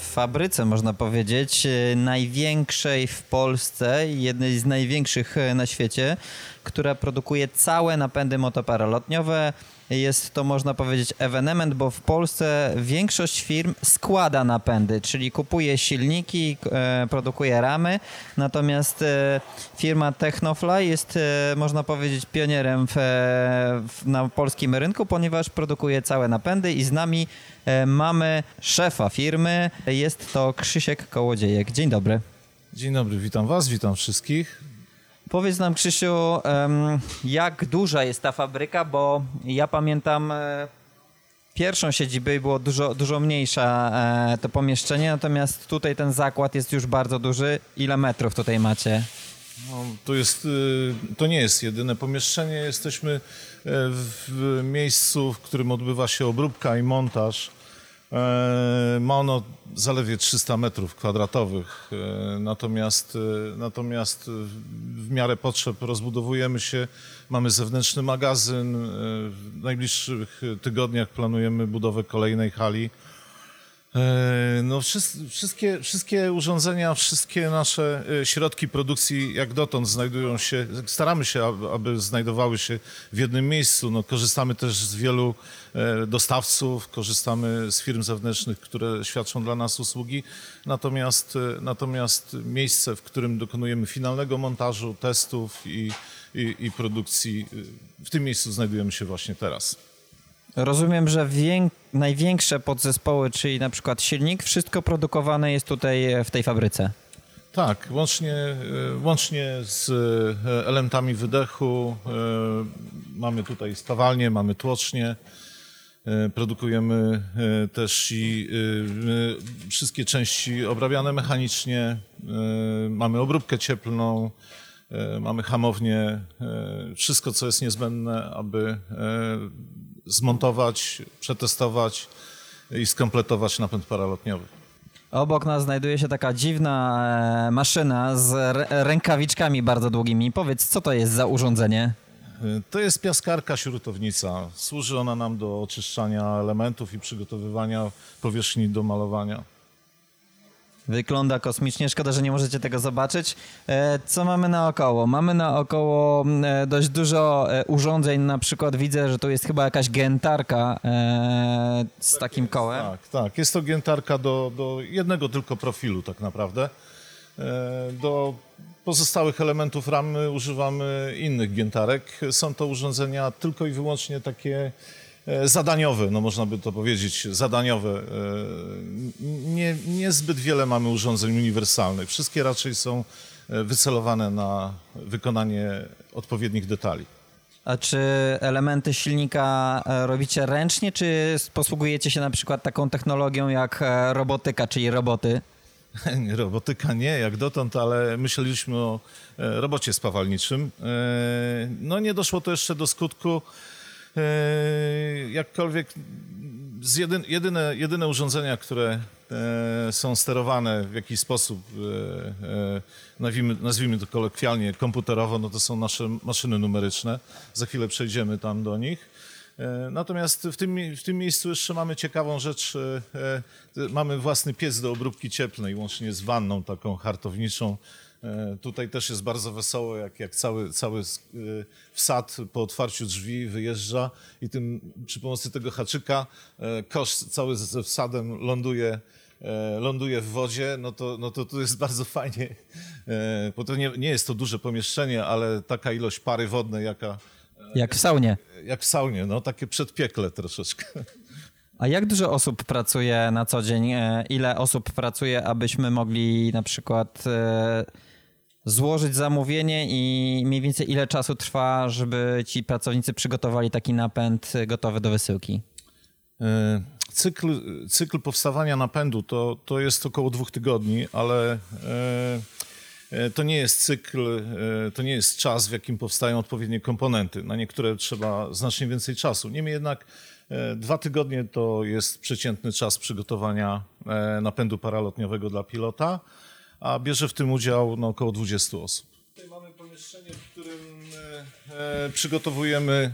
fabryce, można powiedzieć, największej w Polsce, jednej z największych na świecie, która produkuje całe napędy motoparalotniowe, jest to, można powiedzieć, ewenement, bo w Polsce większość firm składa napędy, czyli kupuje silniki, e, produkuje ramy, natomiast e, firma Technofly jest, e, można powiedzieć, pionierem w, na polskim rynku, ponieważ produkuje całe napędy i z nami mamy szefa firmy, jest to Krzysiek Kołodziejek. Dzień dobry. Dzień dobry, witam Was, witam wszystkich. Powiedz nam, Krzysiu, jak duża jest ta fabryka, bo ja pamiętam e, pierwszą siedzibę i było dużo, dużo mniejsza e, to pomieszczenie, natomiast tutaj ten zakład jest już bardzo duży. Ile metrów tutaj macie? No, to, jest, y, to nie jest jedyne pomieszczenie. Jesteśmy e, w miejscu, w którym odbywa się obróbka i montaż ma ono zaledwie 300 metrów kwadratowych, e, natomiast, e, natomiast w miarę potrzeb rozbudowujemy się. Mamy zewnętrzny magazyn. W najbliższych tygodniach planujemy budowę kolejnej hali. No, wszystkie, wszystkie urządzenia, wszystkie nasze środki produkcji jak dotąd znajdują się, staramy się, aby znajdowały się w jednym miejscu. No, korzystamy też z wielu E, dostawców, korzystamy z firm zewnętrznych, które świadczą dla nas usługi. Natomiast, e, natomiast miejsce, w którym dokonujemy finalnego montażu, testów i, i, i produkcji, e, w tym miejscu znajdujemy się właśnie teraz. Rozumiem, że największe podzespoły, czyli na przykład silnik, wszystko produkowane jest tutaj w tej fabryce. Tak, łącznie, łącznie z elementami wydechu mamy tutaj spawalnię, mamy tłocznie, produkujemy też i wszystkie części obrabiane mechanicznie, mamy obróbkę cieplną, mamy hamownię, wszystko co jest niezbędne, aby zmontować, przetestować i skompletować napęd paralotniowy. Obok nas znajduje się taka dziwna e, maszyna z rękawiczkami bardzo długimi. Powiedz, co to jest za urządzenie? To jest piaskarka śrutownica. Służy ona nam do oczyszczania elementów i przygotowywania powierzchni do malowania. Wygląda kosmicznie, szkoda, że nie możecie tego zobaczyć. E, co mamy naokoło? Mamy naokoło e, dość dużo e, urządzeń, na przykład widzę, że tu jest chyba jakaś gentarka z tak takim kołem. Tak, tak. Jest to gentarka do, do jednego tylko profilu tak naprawdę. Do pozostałych elementów ramy używamy innych giętarek. Są to urządzenia tylko i wyłącznie takie E, zadaniowe, no można by to powiedzieć, zadaniowe. E, nie, niezbyt wiele mamy urządzeń uniwersalnych. Wszystkie raczej są e, wycelowane na wykonanie odpowiednich detali. A czy elementy silnika robicie ręcznie, czy posługujecie się na przykład taką technologią jak robotyka, czyli roboty? Robotyka nie, jak dotąd, ale myśleliśmy o robocie spawalniczym. No nie doszło to jeszcze do skutku. E, jakkolwiek z jedyn, jedyne, jedyne urządzenia, które e, są sterowane w jakiś sposób, e, nazwijmy, nazwijmy to kolokwialnie, komputerowo, no to są nasze maszyny numeryczne. Za chwilę przejdziemy tam do nich. Natomiast w tym, w tym miejscu jeszcze mamy ciekawą rzecz. Mamy własny piec do obróbki cieplnej, łącznie z wanną taką hartowniczą, tutaj też jest bardzo wesoło, jak, jak cały, cały e, wsad po otwarciu drzwi wyjeżdża i tym, przy pomocy tego haczyka e, kosz cały ze wsadem ląduje, ląduje w wodzie, no to, no to tu jest bardzo fajnie, bo to nie, nie jest to duże pomieszczenie, ale taka ilość pary wodnej, jaka... Jak w saunie. Jak w saunie, no takie przedpiekle troszeczkę. A jak dużo osób pracuje na co dzień? Ile osób pracuje, abyśmy mogli na przykład złożyć zamówienie i mniej więcej ile czasu trwa, żeby ci pracownicy przygotowali taki napęd gotowy do wysyłki? E, cykl, cykl powstawania napędu to, to jest około dwóch tygodni, ale e, e, to nie jest cykl, to nie jest czas, w jakim powstają odpowiednie komponenty. Na niektóre trzeba znacznie więcej czasu. Niemniej jednak dwa tygodnie to jest przeciętny czas przygotowania napędu paralotniowego dla pilota a bierze w tym udział no, około 20 osób. Tutaj mamy pomieszczenie, w którym e, e, przygotowujemy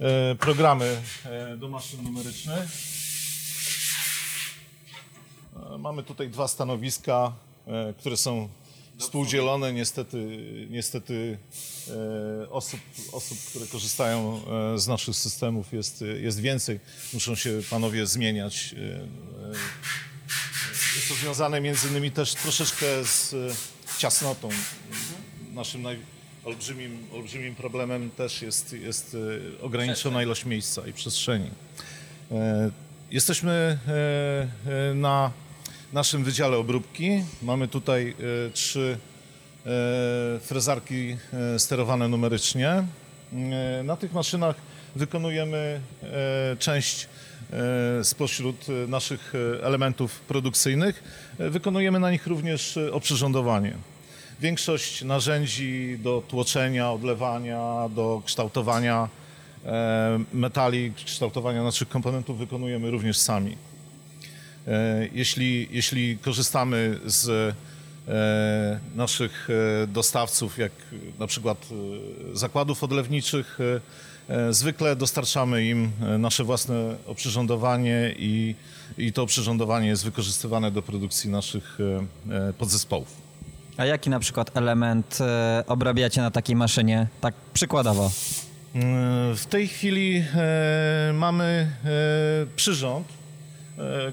e, programy e, do maszyn numerycznych. E, mamy tutaj dwa stanowiska, e, które są współdzielone. Niestety, niestety osób, osób, które korzystają z naszych systemów jest, jest więcej. Muszą się panowie zmieniać jest to związane między innymi też troszeczkę z e, ciasnotą. Naszym naj, olbrzymim, olbrzymim problemem też jest, jest e, ograniczona ilość miejsca i przestrzeni. E, jesteśmy na naszym wydziale obróbki. Mamy tutaj trzy frezarki sterowane numerycznie. Na tych maszynach wykonujemy część spośród e, naszych e, elementów produkcyjnych. Wykonujemy na nich również oprzyrządowanie. Większość narzędzi do tłoczenia, odlewania, do kształtowania metali, kształtowania naszych komponentów wykonujemy również sami. Jeśli, jeśli korzystamy z naszych dostawców, jak na przykład zakładów odlewniczych, E, zwykle dostarczamy im e, nasze własne oprzyrządowanie i, i to oprzyrządowanie jest wykorzystywane do produkcji naszych e, podzespołów. A jaki na przykład element obrabiacie na takiej maszynie, tak przykładowo? W tej chwili mamy przyrząd,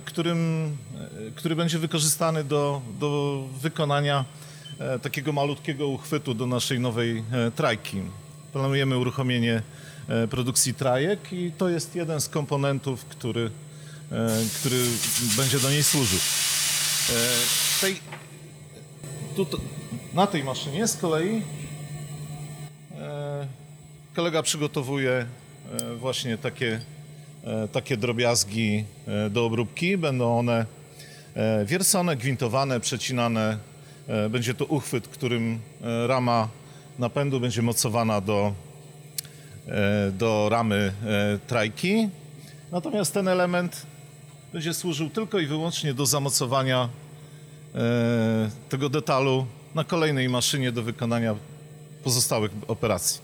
którym, który będzie wykorzystany do, do wykonania takiego malutkiego uchwytu do naszej nowej trajki. Planujemy uruchomienie E, produkcji trajek i to jest jeden z komponentów, który, e, który będzie do niej służył. E, tej, tu, na tej maszynie z kolei e, kolega przygotowuje e, właśnie takie, e, takie drobiazgi e, do obróbki. Będą one e, wiercone, gwintowane, przecinane. E, Będzie to uchwyt, którym e, rama napędu będzie mocowana do, e, do ramy e, trajki. Natomiast ten element będzie służył tylko i wyłącznie do zamocowania e, tego detalu na kolejnej maszynie do wykonania pozostałych operacji.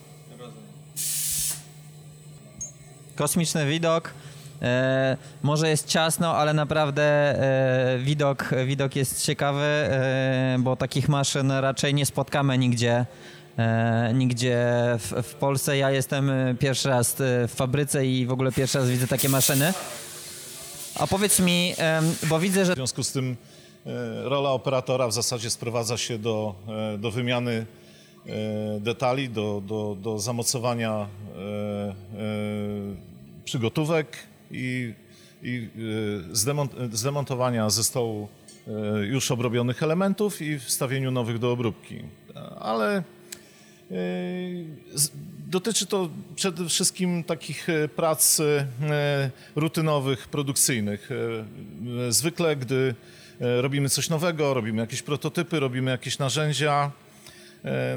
Kosmiczny widok. E, może jest ciasno, ale naprawdę e, widok, widok jest ciekawy, e, bo takich maszyn raczej nie spotkamy nigdzie. E, nigdzie w, w Polsce. Ja jestem e, pierwszy raz e, w fabryce i w ogóle pierwszy raz widzę takie maszyny. A powiedz mi, bo widzę, że W związku z tym rola operatora w zasadzie sprowadza się do, do wymiany detali, do, do, do zamocowania przygotówek i, i zdemont, zdemontowania ze stołu już obrobionych elementów i wstawieniu nowych do obróbki. Ale Dotyczy to przede wszystkim takich e, prac e, rutynowych, produkcyjnych. E, Zwykle, gdy robimy coś nowego, robimy jakieś prototypy, robimy jakieś narzędzia,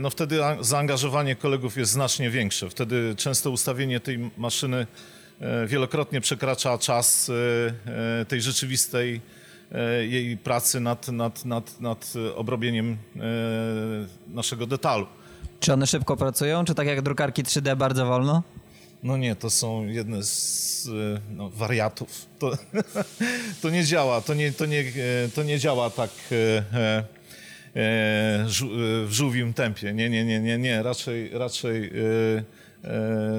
no wtedy zaangażowanie kolegów jest znacznie większe. Wtedy często ustawienie tej maszyny wielokrotnie przekracza czas tej rzeczywistej jej pracy nad, nad, nad, nad obrobieniem naszego detalu. Czy one szybko pracują, czy tak jak drukarki 3D bardzo wolno? No nie, to są jedne z e, no, wariatów. To, to nie działa, to nie, to nie, e, to nie działa tak e, e, w żółwim tempie. Nie, nie, nie, nie, nie. Raczej, raczej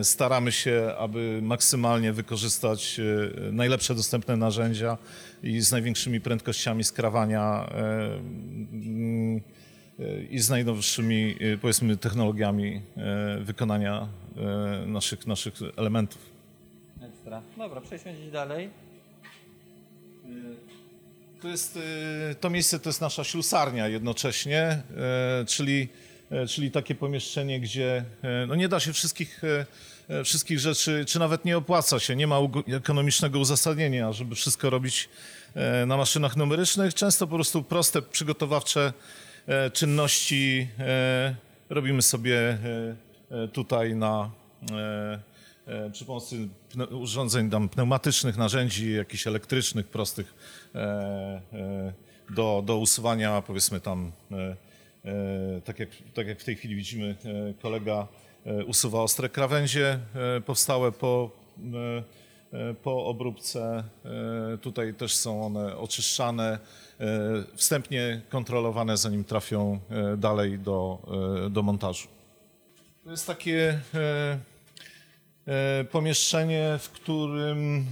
staramy się, aby maksymalnie wykorzystać najlepsze dostępne narzędzia i z największymi prędkościami skrawania i z najnowszymi, e, powiedzmy, technologiami e, wykonania e, naszych, naszych elementów. Ekstra. Dobra, przejdźmy gdzieś dalej. To, jest, e, to miejsce to jest nasza ślusarnia jednocześnie, e, czyli, e, czyli takie pomieszczenie, gdzie e, no nie da się wszystkich, e, e, wszystkich rzeczy, czy nawet nie opłaca się, nie ma ekonomicznego uzasadnienia, żeby wszystko robić e, na maszynach numerycznych. Często po prostu proste, przygotowawcze e, czynności e, robimy sobie e, e, tutaj na e, e, przy pomocy urządzeń tam, pneumatycznych, narzędzi, jakichś elektrycznych, prostych e, e, do, do usuwania powiedzmy tam, e, e, tak, jak, tak jak w tej chwili widzimy, e, kolega e, usuwa ostre krawędzie e, powstałe po, e, e, po obróbce. E, Tutaj też są one oczyszczane, e, wstępnie kontrolowane, zanim trafią e, dalej do, e, do montażu. To jest takie e, e, pomieszczenie, w którym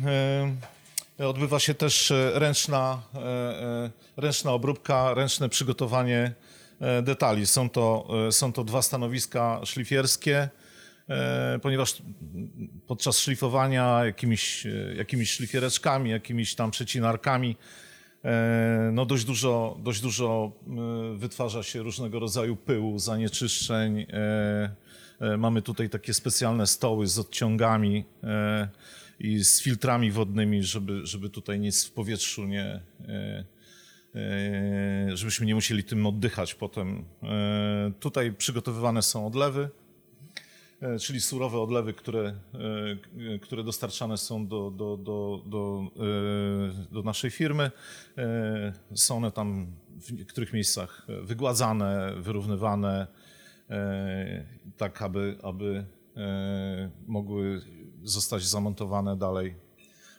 e, odbywa się też e, ręczna, e, e, ręczna obróbka, ręczne przygotowanie e, detali. Są to, e, są to dwa stanowiska szlifierskie, e, ponieważ podczas szlifowania jakimiś, e, jakimiś szlifiereczkami, jakimiś tam przecinarkami E, no dość dużo, dość dużo e, wytwarza się różnego rodzaju pyłu, zanieczyszczeń. E, e, Mamy tutaj takie specjalne stoły z odciągami e, i z filtrami wodnymi, żeby, żeby tutaj nic w powietrzu nie, e, e, żebyśmy nie musieli tym oddychać potem. E, Tutaj przygotowywane są odlewy e, czyli surowe odlewy, które, e, które dostarczane są do, do, do, do, e, do naszej firmy. E, Są one tam w niektórych miejscach wygładzane, wyrównywane, e, tak aby, aby e, mogły zostać zamontowane dalej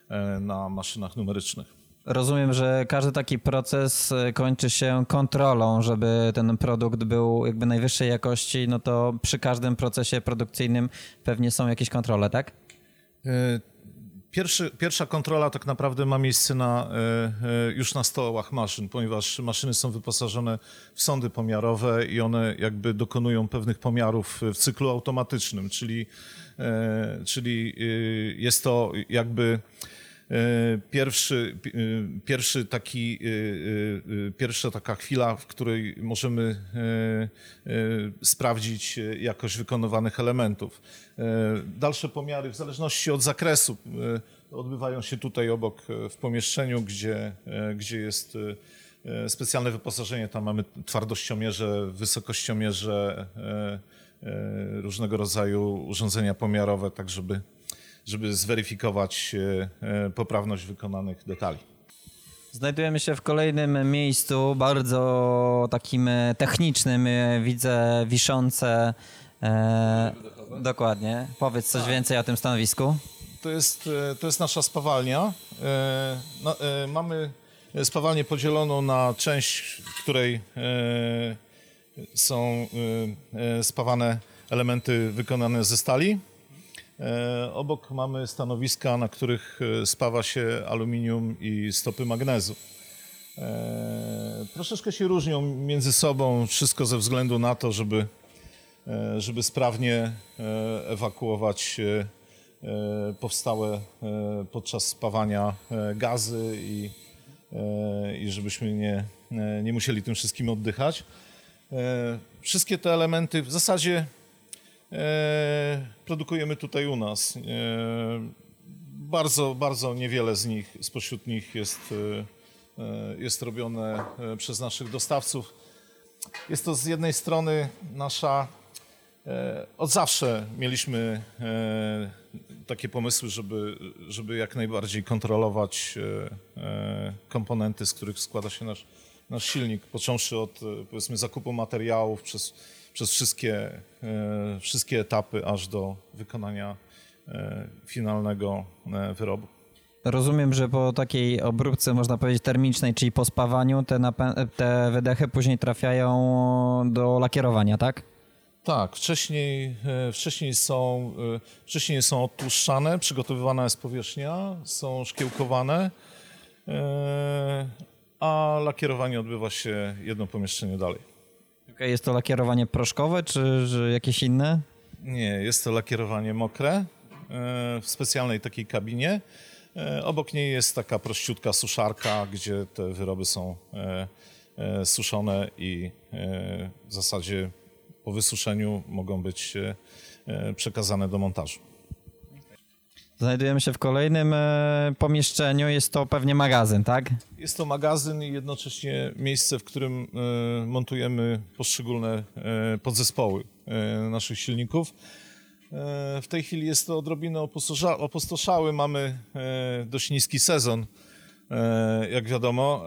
e, na maszynach numerycznych. Rozumiem, że każdy taki proces e, kończy się kontrolą, żeby ten produkt był jakby najwyższej jakości, no to przy każdym procesie produkcyjnym pewnie są jakieś kontrole, tak? E, Pierwszy, pierwsza kontrola tak naprawdę ma miejsce na, e, już na stołach maszyn, ponieważ maszyny są wyposażone w sądy pomiarowe i one jakby dokonują pewnych pomiarów w cyklu automatycznym, czyli, czyli jest to jakby Pierwszy, pierwszy taki, pierwsza taka chwila, w której możemy sprawdzić jakość wykonywanych elementów. Dalsze pomiary w zależności od zakresu odbywają się tutaj obok w pomieszczeniu, gdzie, gdzie jest specjalne wyposażenie. Tam mamy twardościomierze, wysokościomierze, różnego rodzaju urządzenia pomiarowe, tak żeby żeby zweryfikować e, e, poprawność wykonanych detali. Znajdujemy się w kolejnym miejscu, bardzo takim e, technicznym. Widzę wiszące. E, dokładnie. Powiedz coś tak. więcej o tym stanowisku. To jest, to jest nasza spawalnia. E, no, e, mamy spawalnię podzieloną na część, w której są spawane elementy wykonane ze stali obok mamy stanowiska, na których e, spawa się aluminium i stopy magnezu. E, troszeczkę się różnią między sobą, wszystko ze względu na to, żeby, żeby sprawnie ewakuować powstałe podczas spawania gazy i, i żebyśmy nie, nie musieli tym wszystkim oddychać. Wszystkie te elementy w zasadzie E, produkujemy tutaj u nas. E, bardzo, bardzo niewiele z nich, spośród nich jest, e, jest robione przez naszych dostawców. Jest to z jednej strony nasza, od zawsze mieliśmy takie pomysły, żeby, żeby jak najbardziej kontrolować komponenty, z których składa się nasz, nasz silnik, począwszy od powiedzmy zakupu materiałów przez przez wszystkie, e, wszystkie etapy, aż do wykonania e, finalnego e, wyrobu. Rozumiem, że po takiej obróbce, można powiedzieć, termicznej, czyli po spawaniu, te, te wydechy później trafiają do lakierowania, tak? Tak, wcześniej, wcześniej, są, wcześniej są odtłuszczane, przygotowywana jest powierzchnia, są szkiełkowane, a lakierowanie odbywa się jedno pomieszczenie dalej. Okay, jest to lakierowanie proszkowe, czy, czy jakieś inne? Nie, jest to lakierowanie mokre e, w specjalnej takiej kabinie. E, obok niej jest taka prościutka suszarka, gdzie te wyroby są e, suszone i w zasadzie po wysuszeniu mogą być przekazane do montażu. Znajdujemy się w kolejnym e, pomieszczeniu. Jest to pewnie magazyn, tak? Jest to magazyn i jednocześnie miejsce, w którym e, montujemy poszczególne e, podzespoły naszych silników. W tej chwili jest to odrobinę opustoszały. Mamy dość niski sezon, jak wiadomo.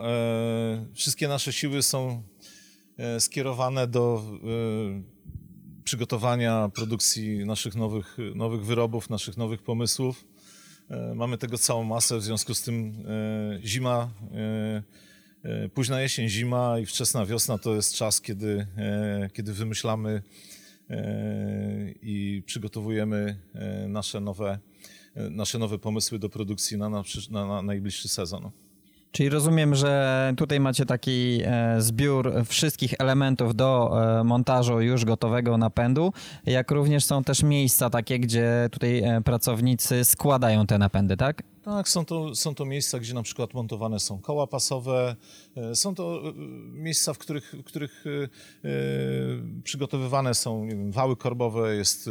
Wszystkie nasze siły są skierowane do przygotowania produkcji naszych nowych, nowych wyrobów, naszych nowych pomysłów. E, mamy tego całą masę, w związku z tym e, zima, e, późna jesień, zima i wczesna wiosna to jest czas, kiedy, kiedy wymyślamy i przygotowujemy nasze nowe, nasze nowe pomysły do produkcji na, na, na najbliższy sezon. Czyli rozumiem, że tutaj macie taki e, zbiór wszystkich elementów do e, montażu już gotowego napędu, jak również są też miejsca takie, gdzie tutaj e, pracownicy składają te napędy, tak? Tak, są to, są to miejsca, gdzie na przykład montowane są koła pasowe, są to miejsca, w których, w których przygotowywane są wiem, wały korbowe, jest,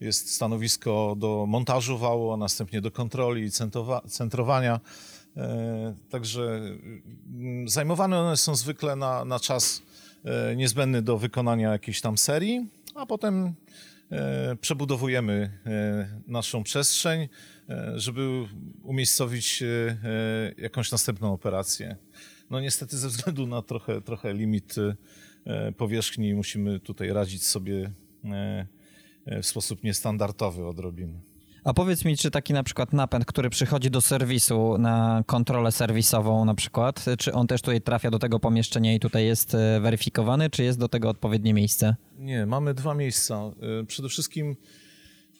jest stanowisko do montażu wału, a następnie do kontroli i centrowania. E, także mm, zajmowane one są zwykle na, na czas e, niezbędny do wykonania jakiejś tam serii, a potem e, przebudowujemy naszą przestrzeń, żeby umiejscowić jakąś następną operację. No niestety ze względu na trochę, trochę limit powierzchni musimy tutaj radzić sobie w sposób niestandardowy odrobinę. A powiedz mi, czy taki na przykład napęd, który przychodzi do serwisu na kontrolę serwisową na przykład, czy on też tutaj trafia do tego pomieszczenia i tutaj jest e, weryfikowany, czy jest do tego odpowiednie miejsce? Nie, mamy dwa miejsca. E, przede wszystkim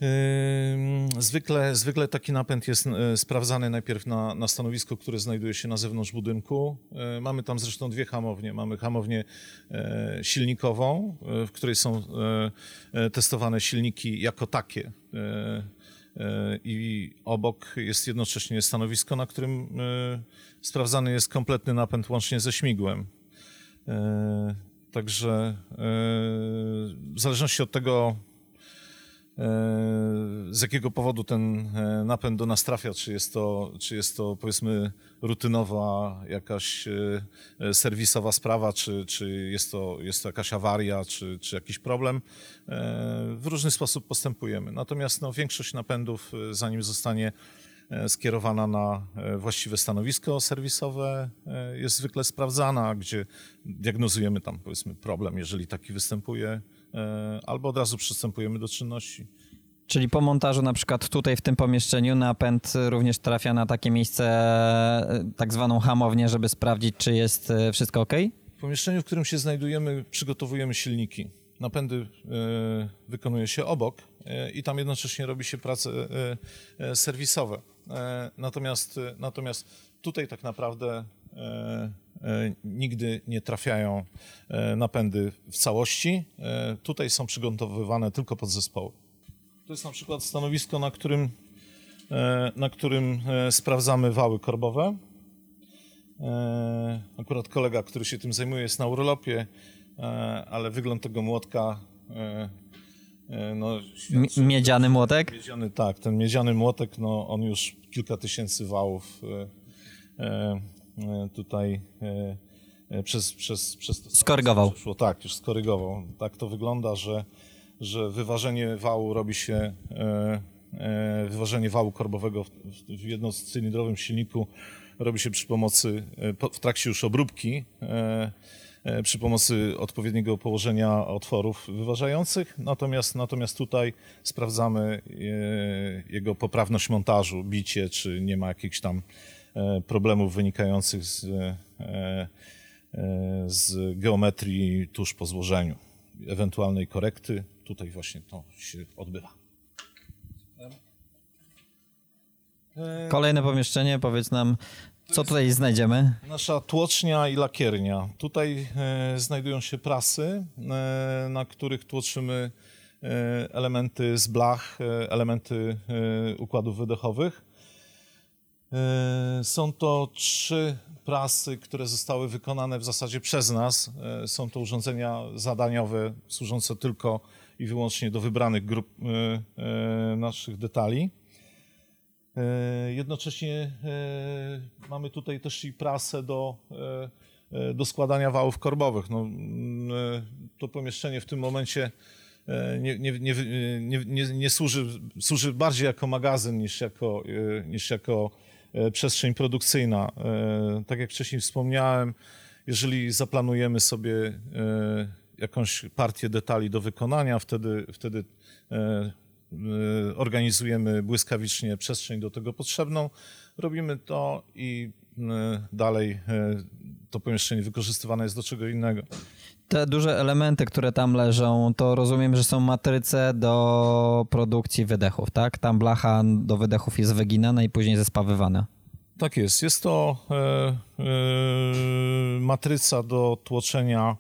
Yy, zwykle, zwykle taki napęd jest e, sprawdzany najpierw na, na stanowisku, które znajduje się na zewnątrz budynku. Mamy tam zresztą dwie hamownie. Mamy hamownię silnikową, w której są testowane silniki jako takie i obok jest jednocześnie stanowisko, na którym sprawdzany jest kompletny napęd łącznie ze śmigłem. Także w zależności od tego, E, z jakiego powodu ten e, napęd do nas trafia, czy jest to, czy jest to powiedzmy rutynowa jakaś e, serwisowa sprawa, czy, czy jest, to, jest to jakaś awaria, czy, czy jakiś problem. W różny sposób postępujemy. Natomiast no, większość napędów, zanim zostanie skierowana na właściwe stanowisko serwisowe, jest zwykle sprawdzana, gdzie diagnozujemy tam powiedzmy problem, jeżeli taki występuje, E, albo od razu przystępujemy do czynności. Czyli po montażu na przykład tutaj w tym pomieszczeniu napęd również trafia na takie miejsce, e, tak zwaną hamownię, żeby sprawdzić, czy jest e, wszystko ok? W pomieszczeniu, w którym się znajdujemy, przygotowujemy silniki. Napędy wykonuje się obok i tam jednocześnie robi się prace serwisowe. Natomiast, natomiast tutaj tak naprawdę E, nigdy nie trafiają e, napędy w całości. E, tutaj są przygotowywane tylko podzespoły. To jest na przykład stanowisko, na którym, na którym sprawdzamy wały korbowe. Akurat kolega, który się tym zajmuje, jest na urlopie, ale wygląd tego młotka. No, miedziany młotek? Miedziany, tak, ten miedziany młotek, no, on już kilka tysięcy wałów E, tutaj e, e, przez, przez, przez to skorygował. Przeszło. Tak, już skorygował. Tak to wygląda, że, że wyważenie wału robi się, wyważenie wału korbowego w jednocylindrowym silniku robi się przy pomocy, w trakcie już obróbki, przy pomocy odpowiedniego położenia otworów wyważających, natomiast, natomiast tutaj sprawdzamy jego poprawność montażu, bicie, czy nie ma jakichś tam E, problemów wynikających z, e, e, z geometrii tuż po złożeniu, ewentualnej korekty. Tutaj właśnie to się odbywa. Kolejne pomieszczenie, powiedz nam, co tutaj znajdziemy? Nasza tłocznia i lakiernia. Tutaj znajdują się prasy, na których tłoczymy elementy z blach, elementy układów wydechowych. E, są to trzy prasy, które zostały wykonane w zasadzie przez nas. E, są to urządzenia zadaniowe służące tylko i wyłącznie do wybranych grup e, naszych detali. Jednocześnie mamy tutaj też i prasę do, do składania wałów korbowych. No, to pomieszczenie w tym momencie nie, nie, nie, nie, służy, służy bardziej jako magazyn niż jako, niż jako przestrzeń produkcyjna. E, tak jak wcześniej wspomniałem, jeżeli zaplanujemy sobie e, jakąś partię detali do wykonania, wtedy, wtedy organizujemy błyskawicznie przestrzeń do tego potrzebną, robimy to i dalej to pomieszczenie wykorzystywane jest do czego innego. Te duże elementy, które tam leżą, to rozumiem, że są matryce do produkcji wydechów, tak? Tam blacha do wydechów jest wyginana i później zespawywana. Tak jest. Jest to e, e, matryca do tłoczenia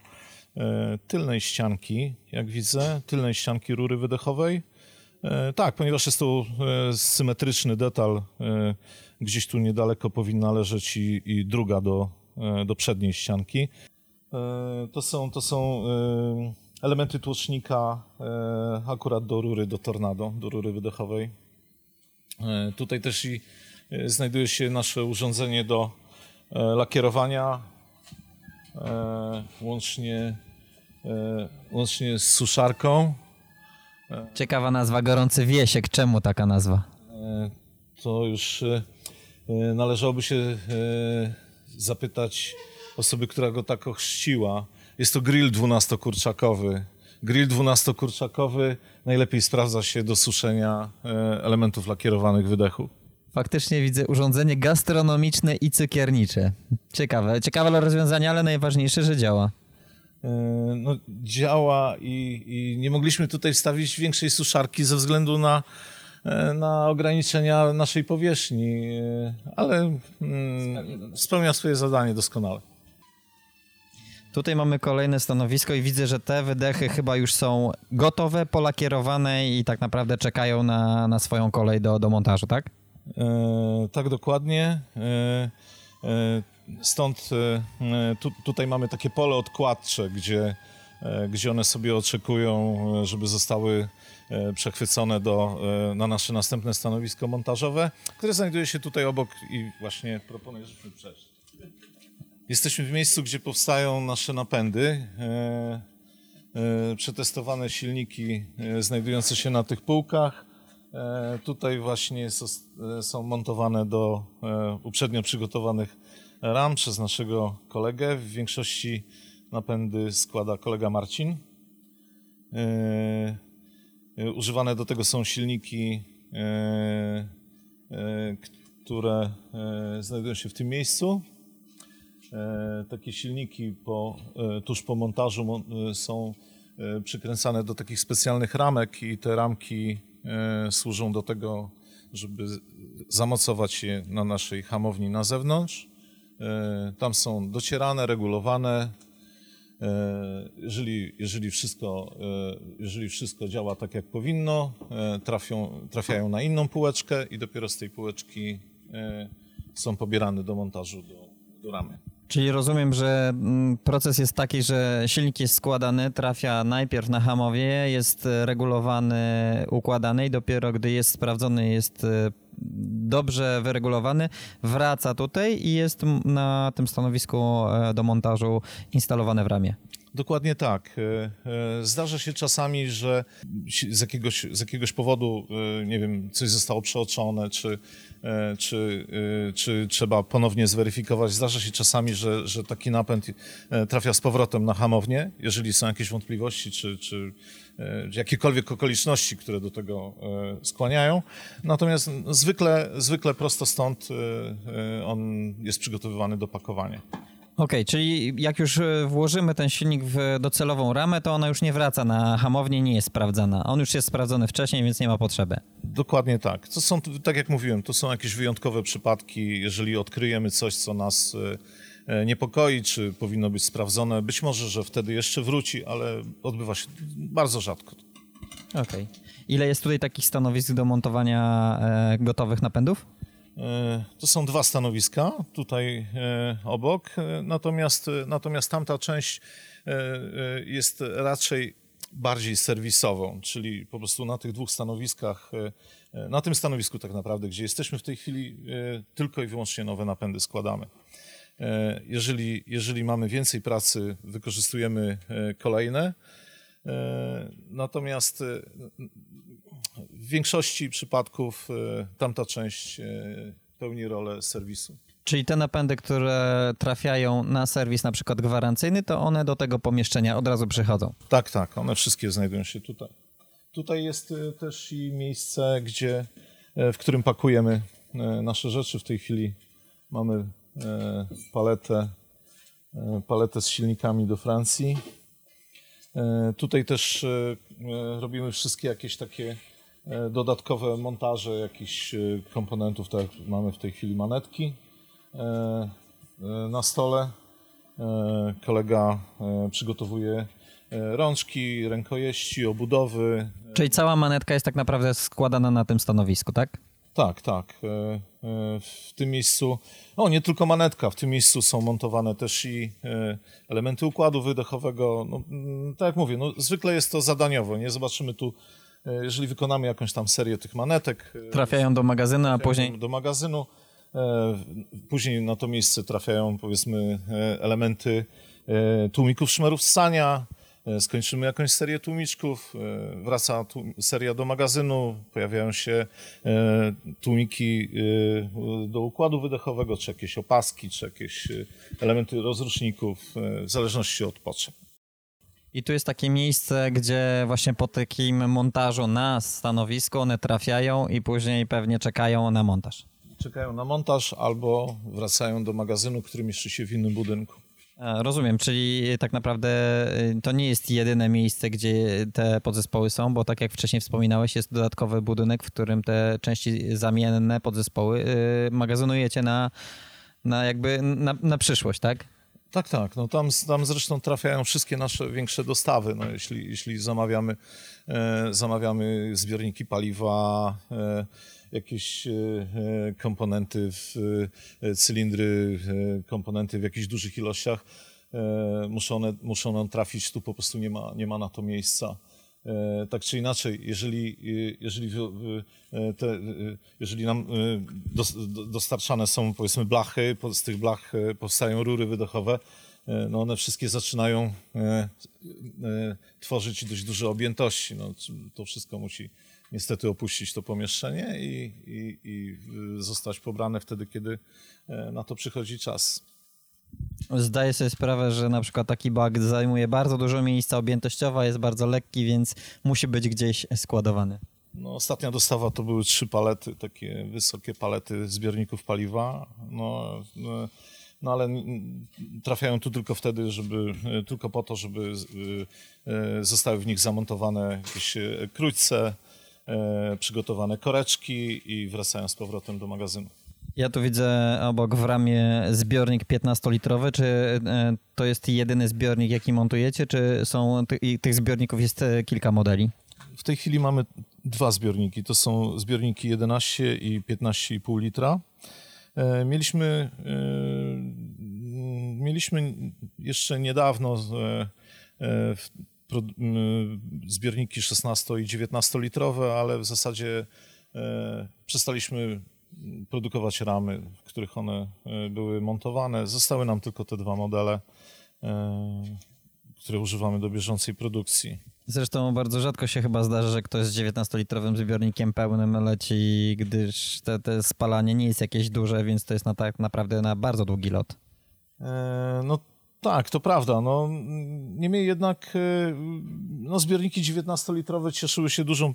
e, tylnej ścianki, jak widzę, tylnej ścianki rury wydechowej. E, tak, ponieważ jest to e, symetryczny detal, e, gdzieś tu niedaleko powinna leżeć i, i druga do, do przedniej ścianki. E, to są, to są e, elementy tłocznika e, akurat do rury, do tornado, do rury wydechowej. Tutaj też i znajduje się nasze urządzenie do lakierowania, łącznie, łącznie z suszarką. Ciekawa nazwa, gorący wiesiek. Czemu taka nazwa? To już należałoby się zapytać osoby, która go tak ochrzciła. Jest to grill dwunastokurczakowy. Grill dwunastokurczakowy najlepiej sprawdza się do suszenia e, elementów lakierowanych wydechu. Faktycznie widzę urządzenie gastronomiczne i cukiernicze. Ciekawe, ciekawe rozwiązanie, ale najważniejsze, że działa. E, no, działa i, i nie mogliśmy tutaj wstawić większej suszarki ze względu na, e, na ograniczenia naszej powierzchni, ale mm, spełnia swoje zadanie doskonale. Tutaj mamy kolejne stanowisko i widzę, że te wydechy chyba już są gotowe, polakierowane i tak naprawdę czekają na, na swoją kolej do, do montażu, tak? E, tak, dokładnie. E, e, stąd e, tu, tutaj mamy takie pole odkładcze, gdzie, e, gdzie one sobie oczekują, e, żeby zostały e, przechwycone do, e, na nasze następne stanowisko montażowe, które znajduje się tutaj obok i właśnie proponuję, żebyśmy przejść. Jesteśmy w miejscu, gdzie powstają nasze napędy. E, e, Przetestowane silniki e, znajdujące się na tych półkach. Tutaj właśnie są montowane do uprzednio przygotowanych ram przez naszego kolegę. W większości napędy składa kolega Marcin. Używane do tego są silniki, które znajdują się w tym miejscu. E, Takie silniki po, e, tuż po montażu mon- e, są przykręcane do takich specjalnych ramek i te ramki służą do tego, żeby zamocować je na naszej hamowni na zewnątrz. Tam są docierane, regulowane. Jeżeli, jeżeli, wszystko, jeżeli wszystko działa tak, jak powinno, trafią, trafiają na inną półeczkę i dopiero z tej półeczki są pobierane do montażu do, do ramy. Czyli rozumiem, że mm, proces jest taki, że silnik jest składany, trafia najpierw na hamowie, jest regulowany, układany i dopiero gdy jest sprawdzony, jest e, dobrze wyregulowany, wraca tutaj i jest na tym stanowisku e, do montażu instalowany w ramie. Dokładnie tak. E, e, Zdarza się czasami, że z jakiegoś, z jakiegoś powodu, nie wiem, coś zostało przeoczone, czy, czy, czy trzeba ponownie zweryfikować. Zdarza się czasami, że, że taki napęd trafia z powrotem na hamownię, jeżeli są jakieś wątpliwości, czy, czy jakiekolwiek okoliczności, które do tego e, skłaniają. Natomiast zwykle, zwykle prosto stąd e, e, on jest przygotowywany do pakowania. Okej, czyli jak już włożymy ten silnik w docelową ramę, to ona już nie wraca na hamownię, nie jest sprawdzana. On już jest sprawdzony wcześniej, więc nie ma potrzeby. Dokładnie tak. To są, tak jak mówiłem, to są jakieś wyjątkowe przypadki. Jeżeli odkryjemy coś, co nas niepokoi, czy powinno być sprawdzone, być może, że wtedy jeszcze wróci, ale odbywa się bardzo rzadko. Okej. Ile jest tutaj takich stanowisk do montowania e, gotowych napędów? E, To są dwa stanowiska tutaj e, obok, e, natomiast, e, natomiast tamta część e, e, jest raczej bardziej serwisową, czyli po prostu na tych dwóch stanowiskach, e, e, na tym stanowisku tak naprawdę, gdzie jesteśmy w tej chwili, e, tylko i wyłącznie nowe napędy składamy. E, Jeżeli, jeżeli mamy więcej pracy, wykorzystujemy e, kolejne. E, Natomiast w większości przypadków tamta część pełni rolę serwisu. Czyli te napędy, które trafiają na serwis na przykład gwarancyjny, to one do tego pomieszczenia od razu przychodzą. Tak, tak, one wszystkie znajdują się tutaj. Tutaj jest też i miejsce, gdzie, w którym pakujemy nasze rzeczy. W tej chwili mamy paletę, e, paletę z silnikami do Francji. E, Tutaj też e, e, robimy wszystkie jakieś takie e, dodatkowe montaże jakichś e, komponentów, tak jak mamy w tej chwili manetki e, e, na stole. E, Kolega e, przygotowuje e, rączki, rękojeści, obudowy. Czyli cała manetka jest tak naprawdę składana na tym stanowisku, tak? Tak, tak. E, e, W tym miejscu, no nie tylko manetka, w tym miejscu są montowane też i e, elementy układu wydechowego. No, mm, tak jak mówię, no, zwykle jest to zadaniowo. Nie zobaczymy tu, jeżeli wykonamy jakąś tam serię tych manetek. Trafiają do magazynu, a później... do magazynu. Później na to miejsce trafiają powiedzmy elementy tłumików szmerów ssania. E, Skończymy jakąś serię tłumiczków, e, wraca seria do magazynu, pojawiają się e, tłumiki do układu wydechowego, czy jakieś opaski, czy jakieś elementy rozruszników, w zależności od potrzeb. I tu jest takie miejsce, gdzie właśnie po takim montażu na stanowisku one trafiają i później pewnie czekają na montaż. Czekają na montaż albo wracają do magazynu, który mieści się w innym budynku. E, Rozumiem, czyli tak naprawdę y, to nie jest jedyne miejsce, gdzie te podzespoły są, bo tak jak wcześniej wspominałeś, jest dodatkowy budynek, w którym te części zamienne podzespoły magazynujecie na, na jakby na, na przyszłość, tak? Tak, tak. No tam, tam zresztą trafiają wszystkie nasze większe dostawy. No jeśli, jeśli zamawiamy, e, zamawiamy zbiorniki paliwa, e, jakieś e, e komponenty, w, e, cylindry, komponenty w jakichś dużych ilościach, muszą one, muszą one trafić, tu po prostu nie ma, nie ma na to miejsca. Tak czy inaczej, jeżeli, jeżeli, te, jeżeli nam dostarczane są powiedzmy blachy, z tych blach powstają rury wydechowe, no one wszystkie zaczynają tworzyć dość duże objętości. No, to wszystko musi niestety opuścić to pomieszczenie i, i, i zostać pobrane wtedy, kiedy na to przychodzi czas. Zdaję sobie sprawę, że na przykład taki bag zajmuje bardzo dużo miejsca, objętościowa jest bardzo lekki, więc musi być gdzieś składowany. No, ostatnia dostawa to były trzy palety, takie wysokie palety zbiorników paliwa. No, no, no ale trafiają tu tylko wtedy, żeby, tylko po to, żeby e, zostały w nich zamontowane jakieś e, króćce, e, przygotowane koreczki i wracają z powrotem do magazynu. Ja tu widzę obok w ramie zbiornik 15-litrowy. Czy e, to jest jedyny zbiornik, jaki montujecie, czy są tych zbiorników jest e, kilka modeli? W tej chwili mamy dwa zbiorniki. To są zbiorniki 11 i 15,5 litra. E, mieliśmy, mieliśmy jeszcze niedawno zbiorniki 16 i 19 litrowe, ale w zasadzie przestaliśmy produkować ramy, w których one e, były montowane. Zostały nam tylko te dwa modele, e, które używamy do bieżącej produkcji. Zresztą bardzo rzadko się chyba zdarza, że ktoś z 19-litrowym zbiornikiem pełnym leci, gdyż te, te spalanie nie jest jakieś duże, więc to jest na tak naprawdę na bardzo długi lot. E, no tak, to prawda. No, niemniej jednak no, zbiorniki 19-litrowe cieszyły się dużą,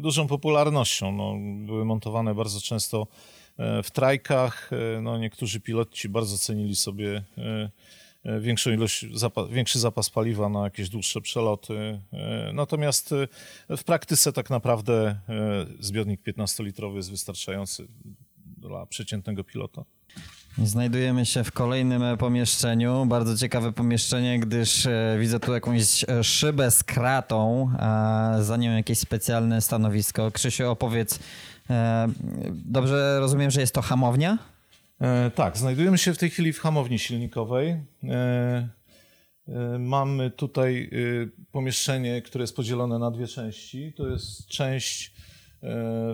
dużą popularnością. No, były montowane bardzo często e, w trajkach. E, no, niektórzy piloci bardzo cenili sobie e, większą ilość, większy zapas paliwa na jakieś dłuższe przeloty. Natomiast w praktyce tak naprawdę zbiornik 15-litrowy jest wystarczający dla przeciętnego pilota. Znajdujemy się w kolejnym e, pomieszczeniu. Bardzo ciekawe pomieszczenie, gdyż e, widzę tu jakąś e, szybę z kratą, a za nią jakieś specjalne stanowisko. Krzysiu, opowiedz. Dobrze rozumiem, że jest to hamownia? tak, znajdujemy się w tej chwili w hamowni silnikowej. mamy tutaj pomieszczenie, które jest podzielone na dwie części. To jest część,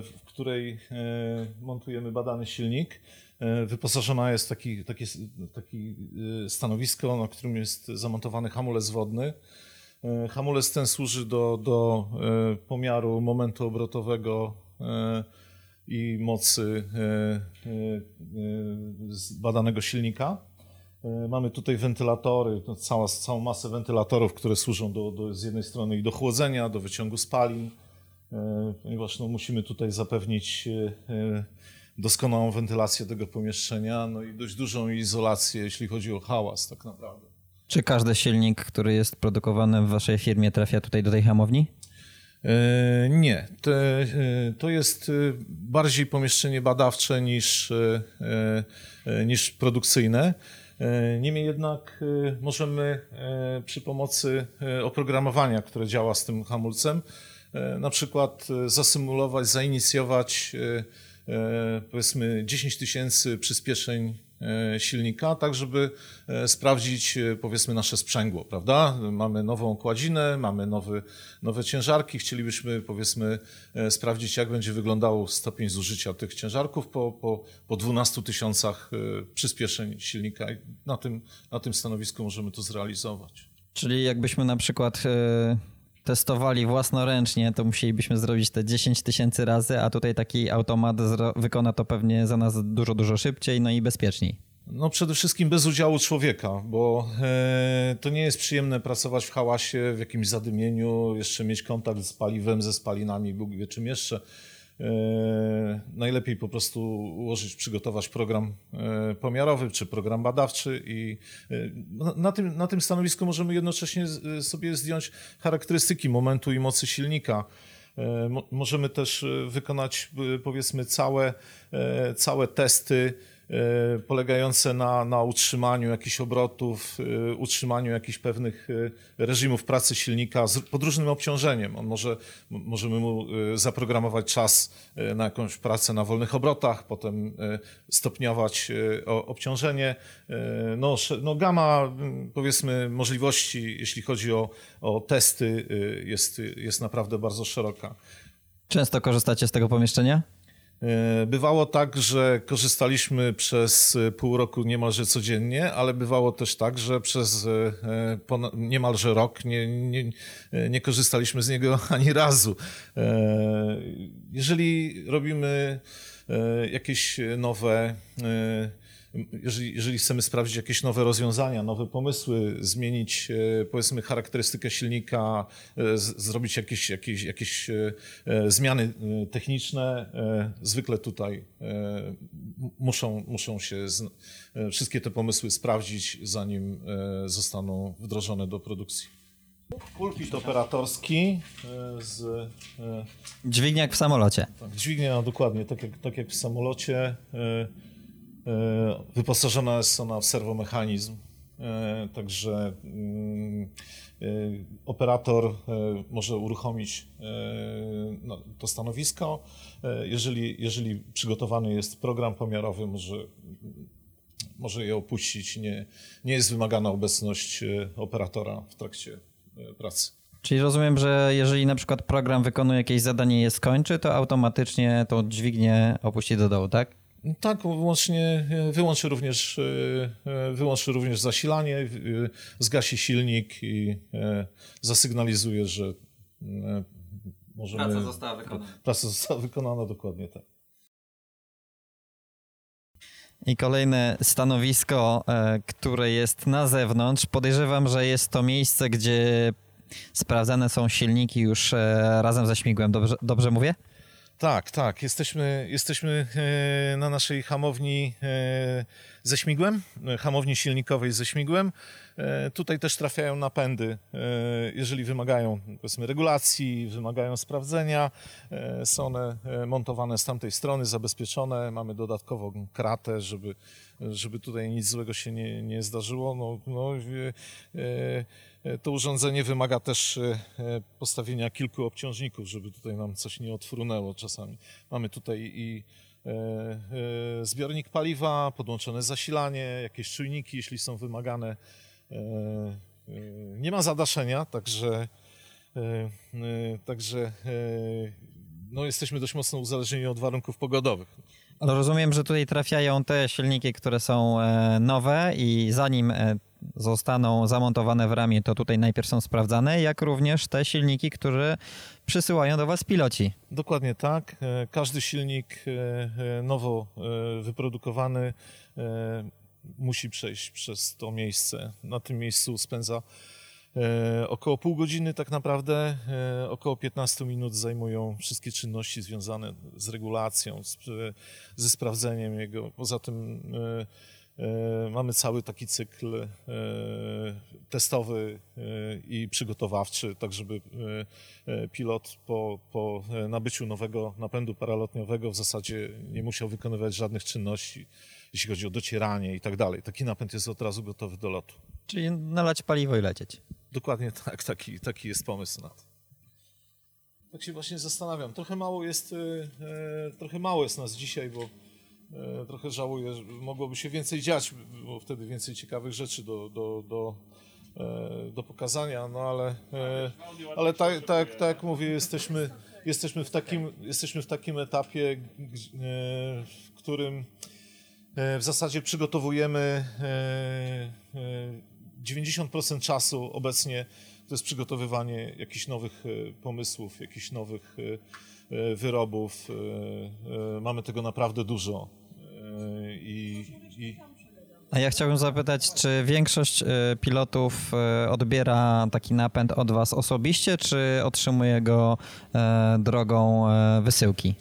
w której montujemy badany silnik. E, wyposażona jest taki, taki, taki e, stanowisko, na którym jest zamontowany hamulec wodny. E, hamulec ten służy do, do pomiaru momentu obrotowego i mocy badanego silnika. Mamy tutaj wentylatory, cała, całą masę wentylatorów, które służą do, do, z jednej strony i do chłodzenia, do wyciągu spalin, ponieważ no, musimy tutaj zapewnić doskonałą wentylację tego pomieszczenia, no i dość dużą izolację, jeśli chodzi o hałas tak naprawdę. Czy każdy silnik, który jest produkowany w waszej firmie trafia tutaj do tej hamowni? E, nie, to, e, to jest e, bardziej pomieszczenie badawcze niż, niż produkcyjne. Niemniej jednak możemy przy pomocy oprogramowania, które działa z tym hamulcem, na przykład zasymulować, zainicjować powiedzmy 10 tysięcy przyspieszeń e, silnika, tak żeby e, sprawdzić powiedzmy nasze sprzęgło, prawda? Mamy nową kładzinę, mamy nowy, nowe ciężarki, chcielibyśmy powiedzmy sprawdzić jak będzie wyglądał stopień zużycia tych ciężarków po, po, po 12 tysiącach przyspieszeń silnika na tym, na tym stanowisku możemy to zrealizować. Czyli jakbyśmy na przykład testowali własnoręcznie, to musielibyśmy zrobić te 10 tysięcy razy, a tutaj taki automat wykona to pewnie za nas dużo, dużo szybciej, no i bezpieczniej. No przede wszystkim bez udziału człowieka, bo e, to nie jest przyjemne pracować w hałasie, w jakimś zadymieniu, jeszcze mieć kontakt z paliwem, ze spalinami, Bóg wie czym jeszcze. E, najlepiej po prostu ułożyć, przygotować program e, pomiarowy czy program badawczy i e, na tym, na tym stanowisku możemy jednocześnie sobie zdjąć charakterystyki momentu i mocy silnika. Możemy też wykonać powiedzmy całe, całe testy polegające na, na utrzymaniu jakichś obrotów, e, utrzymaniu jakichś pewnych e, reżimów pracy silnika z pod różnym obciążeniem. On może, możemy mu zaprogramować czas na jakąś pracę na wolnych obrotach, potem stopniować obciążenie. No, no gama powiedzmy możliwości, jeśli chodzi o, o testy jest, jest naprawdę bardzo szeroka. Często korzystacie z tego pomieszczenia? E, bywało tak, że korzystaliśmy przez e, pół roku niemalże codziennie, ale bywało też tak, że przez e, niemalże rok nie, nie, nie korzystaliśmy z niego ani razu. Jeżeli robimy jakieś nowe jeżeli, jeżeli chcemy sprawdzić jakieś nowe rozwiązania, nowe pomysły, zmienić e, powiedzmy charakterystykę silnika, e, z, zrobić jakieś, jakieś, jakieś e, zmiany techniczne, zwykle tutaj muszą, muszą się wszystkie te pomysły sprawdzić, zanim zostaną wdrożone do produkcji. Pulpit operatorski z... Dźwignia jak w samolocie. Tak, dźwignia, dokładnie, tak jak, tak jak w samolocie. E, wyposażona jest ona w serwomechanizm, e, także mm, e, operator może uruchomić no, to stanowisko. Jeżeli, jeżeli przygotowany jest program pomiarowy, może, może je opuścić. Nie, nie jest wymagana obecność operatora w trakcie pracy. Czyli rozumiem, że jeżeli na przykład program wykonuje jakieś zadanie i je skończy, to automatycznie to dźwignię opuści do dołu, tak? Tak, wyłącznie, wyłączy również, e, wyłączy również zasilanie, e, zgasi silnik i e, zasygnalizuje, że możemy... Praca została wykonana. Praca została wykonana, dokładnie tak. I kolejne stanowisko, które jest na zewnątrz. Podejrzewam, że jest to miejsce, gdzie sprawdzane są silniki już razem ze śmigłem. Dobrze, dobrze mówię? Tak, tak. Jesteśmy, jesteśmy e, na naszej hamowni e, ze śmigłem, e, hamowni silnikowej ze śmigłem. Tutaj też trafiają napędy, jeżeli wymagają powiedzmy regulacji, wymagają sprawdzenia. Są one montowane z tamtej strony, zabezpieczone. Mamy dodatkową kratę, żeby, żeby tutaj nic złego się nie, nie zdarzyło. No, no, to urządzenie wymaga też e, e, postawienia kilku obciążników, żeby tutaj nam coś nie odfrunęło czasami. Mamy tutaj i zbiornik paliwa, podłączone zasilanie, jakieś czujniki, jeśli są wymagane. Nie ma zadaszenia, także, także no jesteśmy dość mocno uzależnieni od warunków pogodowych. Ale rozumiem, że tutaj trafiają te silniki, które są nowe i zanim zostaną zamontowane w ramię, to tutaj najpierw są sprawdzane, jak również te silniki, które przysyłają do Was piloci. Dokładnie tak. E, każdy silnik e, e, nowo wyprodukowany musi przejść przez to miejsce. Na tym miejscu spędza około pół godziny tak naprawdę, około 15 minut zajmują wszystkie czynności związane z regulacją, z, ze sprawdzeniem jego. Poza tym mamy cały taki cykl e, testowy e, i przygotowawczy, tak żeby pilot po, po nabyciu nowego napędu paralotniowego w zasadzie nie musiał wykonywać żadnych czynności, jeśli chodzi o docieranie i tak dalej. Taki napęd jest od razu gotowy do lotu. Czyli nalać paliwo i lecieć. Dokładnie tak, taki, taki jest pomysł na to. Tak się właśnie zastanawiam. Trochę mało jest, trochę mało jest nas dzisiaj, bo E, trochę żałuję, mogłoby się więcej dziać, było wtedy więcej ciekawych rzeczy do, do, do, e, do pokazania, no ale, e, ale tak, tak, tak jak mówię, jesteśmy, jesteśmy, w takim, jesteśmy w takim etapie, w którym w zasadzie przygotowujemy 90% czasu obecnie to jest przygotowywanie jakichś nowych pomysłów, jakichś nowych wyrobów. Mamy tego naprawdę dużo. I, i... A ja chciałbym zapytać, czy większość e, pilotów e, odbiera taki napęd od Was osobiście, czy otrzymuje go e, drogą wysyłki?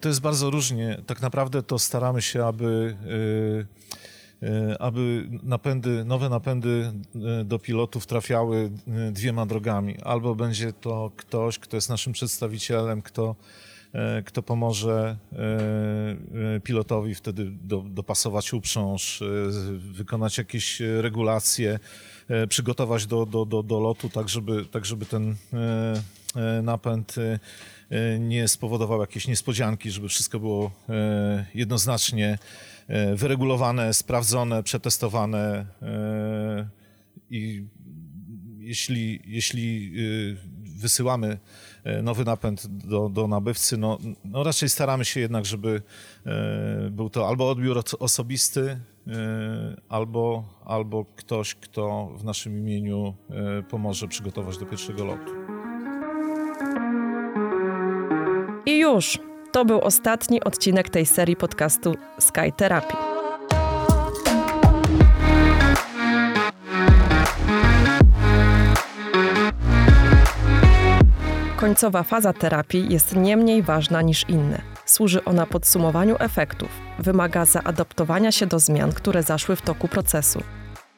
To jest bardzo różnie. Tak naprawdę to staramy się, aby, aby napędy, nowe napędy do pilotów trafiały dwiema drogami. Albo będzie to ktoś, kto jest naszym przedstawicielem, kto kto pomoże pilotowi wtedy do, dopasować uprząż, wykonać jakieś regulacje, przygotować do, do, do, do lotu, tak żeby, tak żeby ten napęd nie spowodował jakiejś niespodzianki, żeby wszystko było jednoznacznie wyregulowane, sprawdzone, przetestowane i jeśli, jeśli wysyłamy e, nowy napęd do, do nabywcy, no, no raczej staramy się jednak, żeby e, był to albo odbiór osobisty, e, albo, albo ktoś, kto w naszym imieniu pomoże przygotować do pierwszego lotu. I już, to był ostatni odcinek tej serii podcastu Sky Therapy. Końcowa faza terapii jest nie mniej ważna niż inne. Służy ona podsumowaniu efektów, wymaga zaadaptowania się do zmian, które zaszły w toku procesu,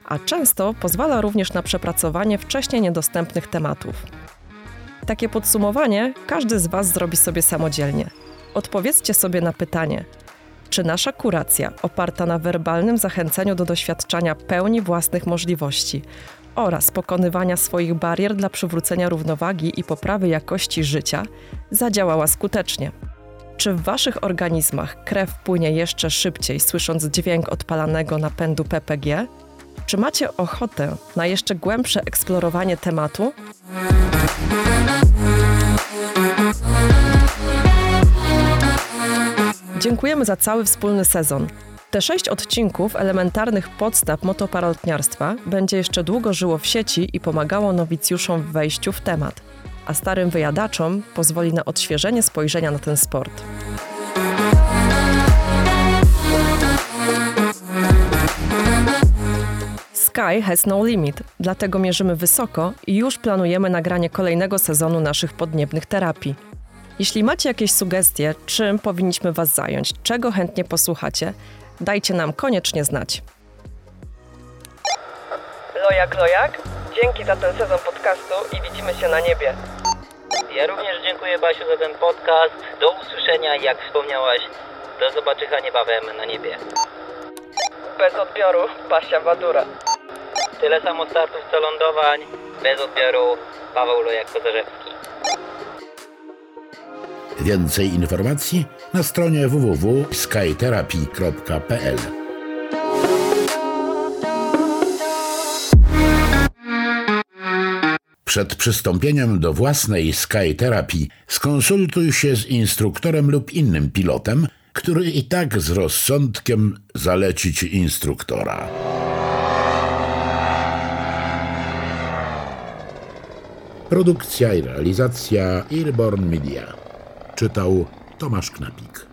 a często pozwala również na przepracowanie wcześniej niedostępnych tematów. Takie podsumowanie każdy z Was zrobi sobie samodzielnie. Odpowiedzcie sobie na pytanie, czy nasza kuracja, oparta na werbalnym zachęceniu do doświadczania pełni własnych możliwości oraz pokonywania swoich barier dla przywrócenia równowagi i poprawy jakości życia, zadziałała skutecznie? Czy w waszych organizmach krew płynie jeszcze szybciej, słysząc dźwięk odpalanego napędu PPG? Czy macie ochotę na jeszcze głębsze eksplorowanie tematu? Dziękujemy za cały wspólny sezon. Te sześć odcinków elementarnych podstaw motoparolotniarstwa będzie jeszcze długo żyło w sieci i pomagało nowicjuszom w wejściu w temat, a starym wyjadaczom pozwoli na odświeżenie spojrzenia na ten sport. Sky has no limit, dlatego mierzymy wysoko i już planujemy nagranie kolejnego sezonu naszych podniebnych terapii. Jeśli macie jakieś sugestie, czym powinniśmy Was zająć, czego chętnie posłuchacie, dajcie nam koniecznie znać. Lojak, lojak, dzięki za ten sezon podcastu i widzimy się na niebie. Ja również dziękuję Basiu za ten podcast. Do usłyszenia, jak wspomniałaś. Do zobaczenia niebawem na niebie. Bez odbioru, Basia Wadura. Tyle samo startów co lądowań. Bez odbioru, Paweł Lojak-Kozarzewski. Więcej informacji na stronie www.skytherapy.pl. Przed przystąpieniem do własnej Sky Therapy skonsultuj się z instruktorem lub innym pilotem, który i tak z rozsądkiem zaleci ci instruktora. Produkcja i realizacja Airborne Media. Czytał Tomasz Knapik.